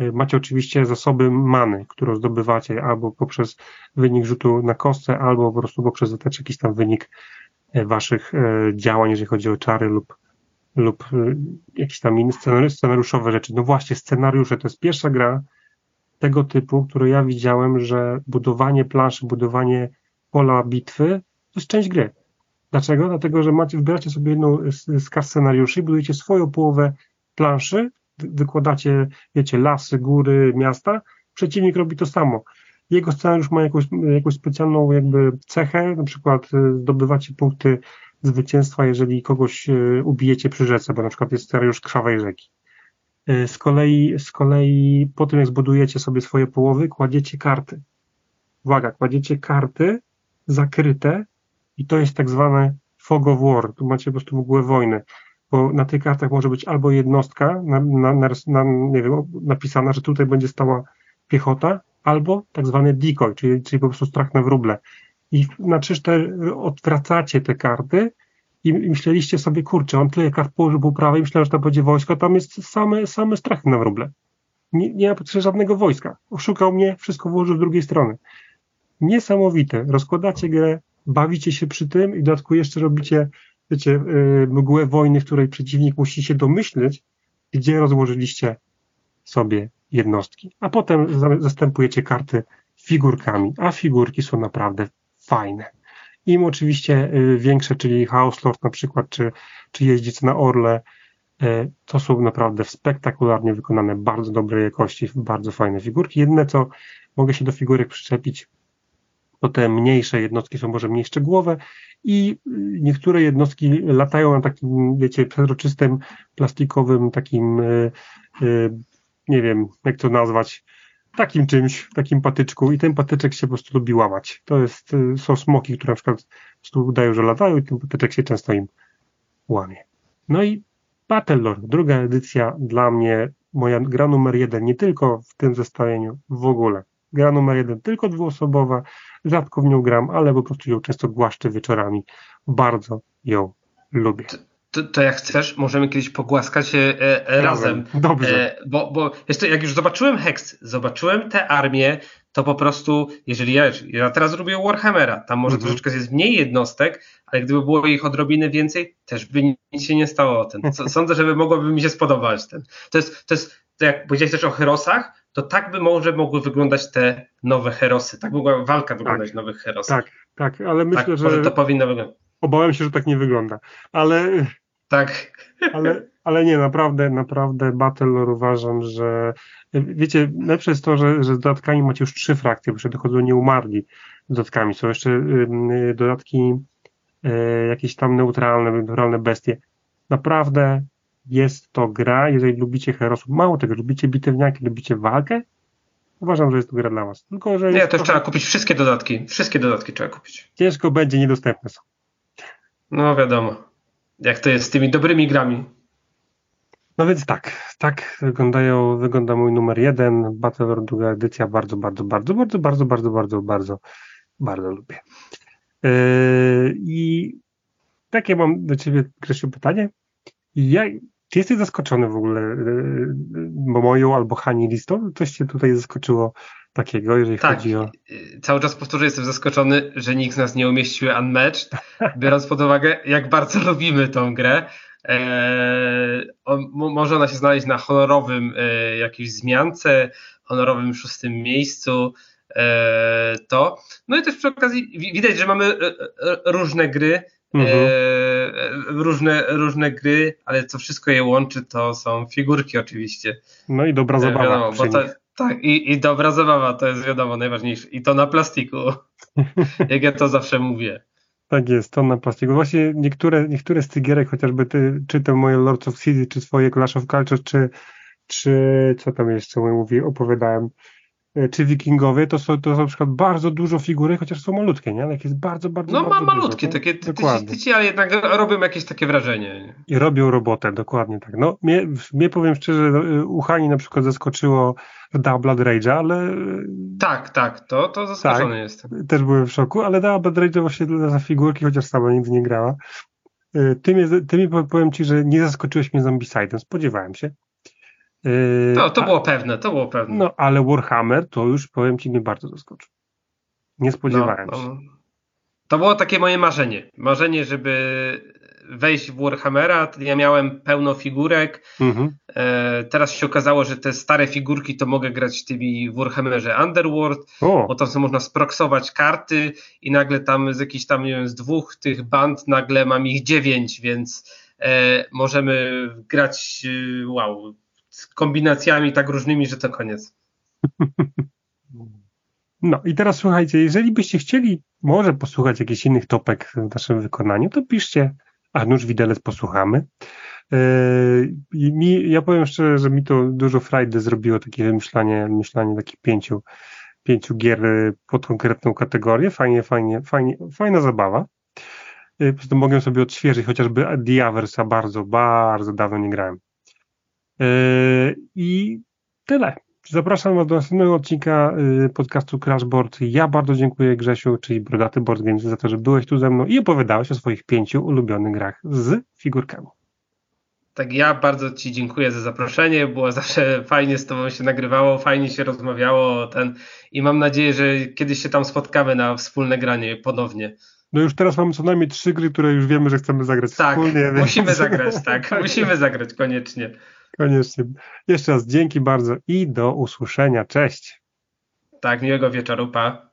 Y, macie oczywiście zasoby many, które zdobywacie albo poprzez wynik rzutu na kostce, albo po prostu poprzez jakiś tam wynik y, waszych działań, jeżeli chodzi o czary lub, lub jakieś tam inne scenariuszowe rzeczy. No właśnie, scenariusze to jest pierwsza gra tego typu, które ja widziałem, że budowanie planszy, budowanie pola bitwy to jest część gry. Dlaczego? Dlatego, że macie, wybieracie sobie jedną z, z kas scenariuszy budujecie swoją połowę planszy, wykładacie, wiecie, lasy, góry, miasta, przeciwnik robi to samo. Jego scenariusz ma jakąś, jakąś specjalną jakby cechę, na przykład y, zdobywacie punkty zwycięstwa, jeżeli kogoś y, ubijecie przy rzece, bo na przykład jest scenariusz krwawej rzeki. Y, z kolei, z kolei po tym, jak zbudujecie sobie swoje połowy, kładziecie karty. Uwaga, kładziecie karty zakryte i to jest tak zwane fog of war. Tu macie po prostu mgłę wojny bo na tych kartach może być albo jednostka na, na, na, nie wiem, napisana, że tutaj będzie stała piechota, albo tak zwany decoy, czyli, czyli po prostu strach na wróble. I na 3-4 odwracacie te karty i myśleliście sobie, kurczę, on tyle kart położył po prawej, myślałem, że to będzie wojsko, tam jest same, same strachy na wróble. Nie, nie ma potrzeby żadnego wojska. Oszukał mnie, wszystko włożył z drugiej strony. Niesamowite. Rozkładacie grę, bawicie się przy tym i w dodatku jeszcze robicie wiecie, y, mgłę wojny, w której przeciwnik musi się domyśleć, gdzie rozłożyliście sobie jednostki. A potem zastępujecie karty figurkami, a figurki są naprawdę fajne. Im oczywiście y, większe, czyli House Lord na przykład, czy, czy jeździec na Orle, y, to są naprawdę spektakularnie wykonane, bardzo dobrej jakości, bardzo fajne figurki. Jedne, co mogę się do figurek przyczepić, to te mniejsze jednostki są może mniej szczegółowe i niektóre jednostki latają na takim, wiecie, przezroczystym, plastikowym, takim, nie wiem, jak to nazwać, takim czymś, takim patyczku i ten patyczek się po prostu lubi łamać. To jest, e, są smoki, które na przykład po prostu udają, że latają i ten patyczek się często im łamie. No i Battlelore, druga edycja dla mnie, moja gra numer jeden, nie tylko w tym zestawieniu, w ogóle. Gra numer jeden, tylko dwuosobowa, rzadko w nią gram, ale po prostu ją często głaszczę wieczorami. Bardzo ją lubię. To, to, jak chcesz, możemy kiedyś pogłaskać e, e, razem. Dobrze. E, bo, bo jeszcze jak już zobaczyłem Hex, zobaczyłem tę armię, to po prostu, jeżeli ja, ja teraz robię Warhammera, tam może mhm. troszeczkę jest mniej jednostek, ale gdyby było ich odrobinę więcej, też by nic się nie stało o tym. (laughs) Sądzę, że mogłoby mi się spodobać ten. To jest, to jest, to jak powiedziałeś też o herosach, to tak by może mogły wyglądać te nowe herosy. Tak mogła walka wyglądać tak, nowych herosów. Tak, tak, ale myślę, tak, że. to powinno wyglądać. Obawiam się, że tak nie wygląda. Ale. Tak. Ale, ale nie, naprawdę, naprawdę Battlelore uważam, że wiecie, lepsze jest to, że, że z dodatkami macie już trzy frakcje, bo jeszcze dochodzą nieumarli z dodatkami. Są jeszcze y, dodatki y, jakieś tam neutralne, neutralne bestie. Naprawdę jest to gra, jeżeli lubicie herosów, mało tego, lubicie bitewniaki, lubicie walkę, uważam, że jest to gra dla was. Tylko, że Nie, też trochę... trzeba kupić wszystkie dodatki. Wszystkie dodatki trzeba kupić. Ciężko będzie, niedostępne są. No wiadomo. Jak to jest z tymi dobrymi grami. No więc tak, tak wyglądają, wygląda mój numer jeden, Battlelord druga edycja, bardzo, bardzo, bardzo, bardzo, bardzo, bardzo, bardzo, bardzo, bardzo lubię. Yy, I takie mam do Ciebie, Grzesiu, pytanie. Ja, czy jesteś zaskoczony w ogóle yy, moją albo Hani listą? Coś Cię tutaj zaskoczyło takiego, jeżeli tak, chodzi o... cały czas powtórzę, jestem zaskoczony, że nikt z nas nie umieścił Unmatched, biorąc pod uwagę, jak bardzo (laughs) lubimy tą grę. Eee, on, może ona się znaleźć na honorowym e, jakiejś zmiance, honorowym szóstym miejscu. E, to. No i też przy okazji widać, że mamy e, e, różne gry, mhm. E, różne, różne gry, ale co wszystko je łączy, to są figurki oczywiście. No i dobra zabawa. Wiadomo, bo to, tak, i, i dobra zabawa, to jest wiadomo najważniejsze. I to na plastiku, (laughs) jak ja to zawsze mówię. Tak jest, to na plastiku. Właśnie niektóre, niektóre z tych gierek, chociażby ty, czy to moje Lords of City, czy swoje Clash of Culture, czy, czy co tam jeszcze mówi, opowiadałem, czy wikingowie, to są, to są na przykład bardzo dużo figurek, chociaż są malutkie, nie? Ale jak jest bardzo, bardzo No bardzo ma malutkie, dużo, takie tyci, tyci, ale jednak robią jakieś takie wrażenie. I robią robotę, dokładnie tak. No, mnie, mnie powiem szczerze, e, Uchani na przykład zaskoczyło Double Rage'a, ale... Tak, tak, to, to zaskoczony tak, jestem. Też byłem w szoku, ale Double Rage'a właśnie za figurki, chociaż sama nigdy nie grała. Ty mi powiem Ci, że nie zaskoczyłeś mnie Zombicide'em, spodziewałem się. Yy, to, to było pewne, to było pewne. No, ale Warhammer to już, powiem Ci, mnie bardzo zaskoczył. Nie spodziewałem no, się. No. To było takie moje marzenie. Marzenie, żeby wejść w Warhammera. Ja miałem pełno figurek. Mhm. E, teraz się okazało, że te stare figurki to mogę grać tymi w Warhammerze Underworld, o. bo tam sobie można sproksować karty i nagle tam z jakichś tam, nie wiem, z dwóch tych band nagle mam ich dziewięć, więc e, możemy grać, e, wow, z kombinacjami tak różnymi, że to koniec. (laughs) No i teraz słuchajcie, jeżeli byście chcieli może posłuchać jakichś innych topek w naszym wykonaniu, to piszcie, a nuż widelec posłuchamy. Yy, mi, ja powiem szczerze, że mi to dużo frajdy zrobiło takie wymyślanie, myślanie takich pięciu, pięciu gier pod konkretną kategorię. Fajnie, fajnie, fajnie, fajna zabawa. Yy, po prostu mogę sobie odświeżyć, chociażby Diaversa bardzo, bardzo dawno nie grałem. Yy, I tyle. Zapraszam Was do następnego odcinka yy, podcastu Crashboard. Ja bardzo dziękuję Grzesiu, czyli Brodaty Board Games, za to, że byłeś tu ze mną i opowiadałeś o swoich pięciu ulubionych grach z figurkami. Tak, ja bardzo Ci dziękuję za zaproszenie. Było zawsze fajnie z Tobą się nagrywało, fajnie się rozmawiało ten i mam nadzieję, że kiedyś się tam spotkamy na wspólne granie ponownie. No już teraz mamy co najmniej trzy gry, które już wiemy, że chcemy zagrać tak, wspólnie. Tak, musimy więc... zagrać, tak, musimy zagrać koniecznie. Koniecznie. Jeszcze raz dzięki bardzo i do usłyszenia. Cześć. Tak, miłego wieczoru, pa.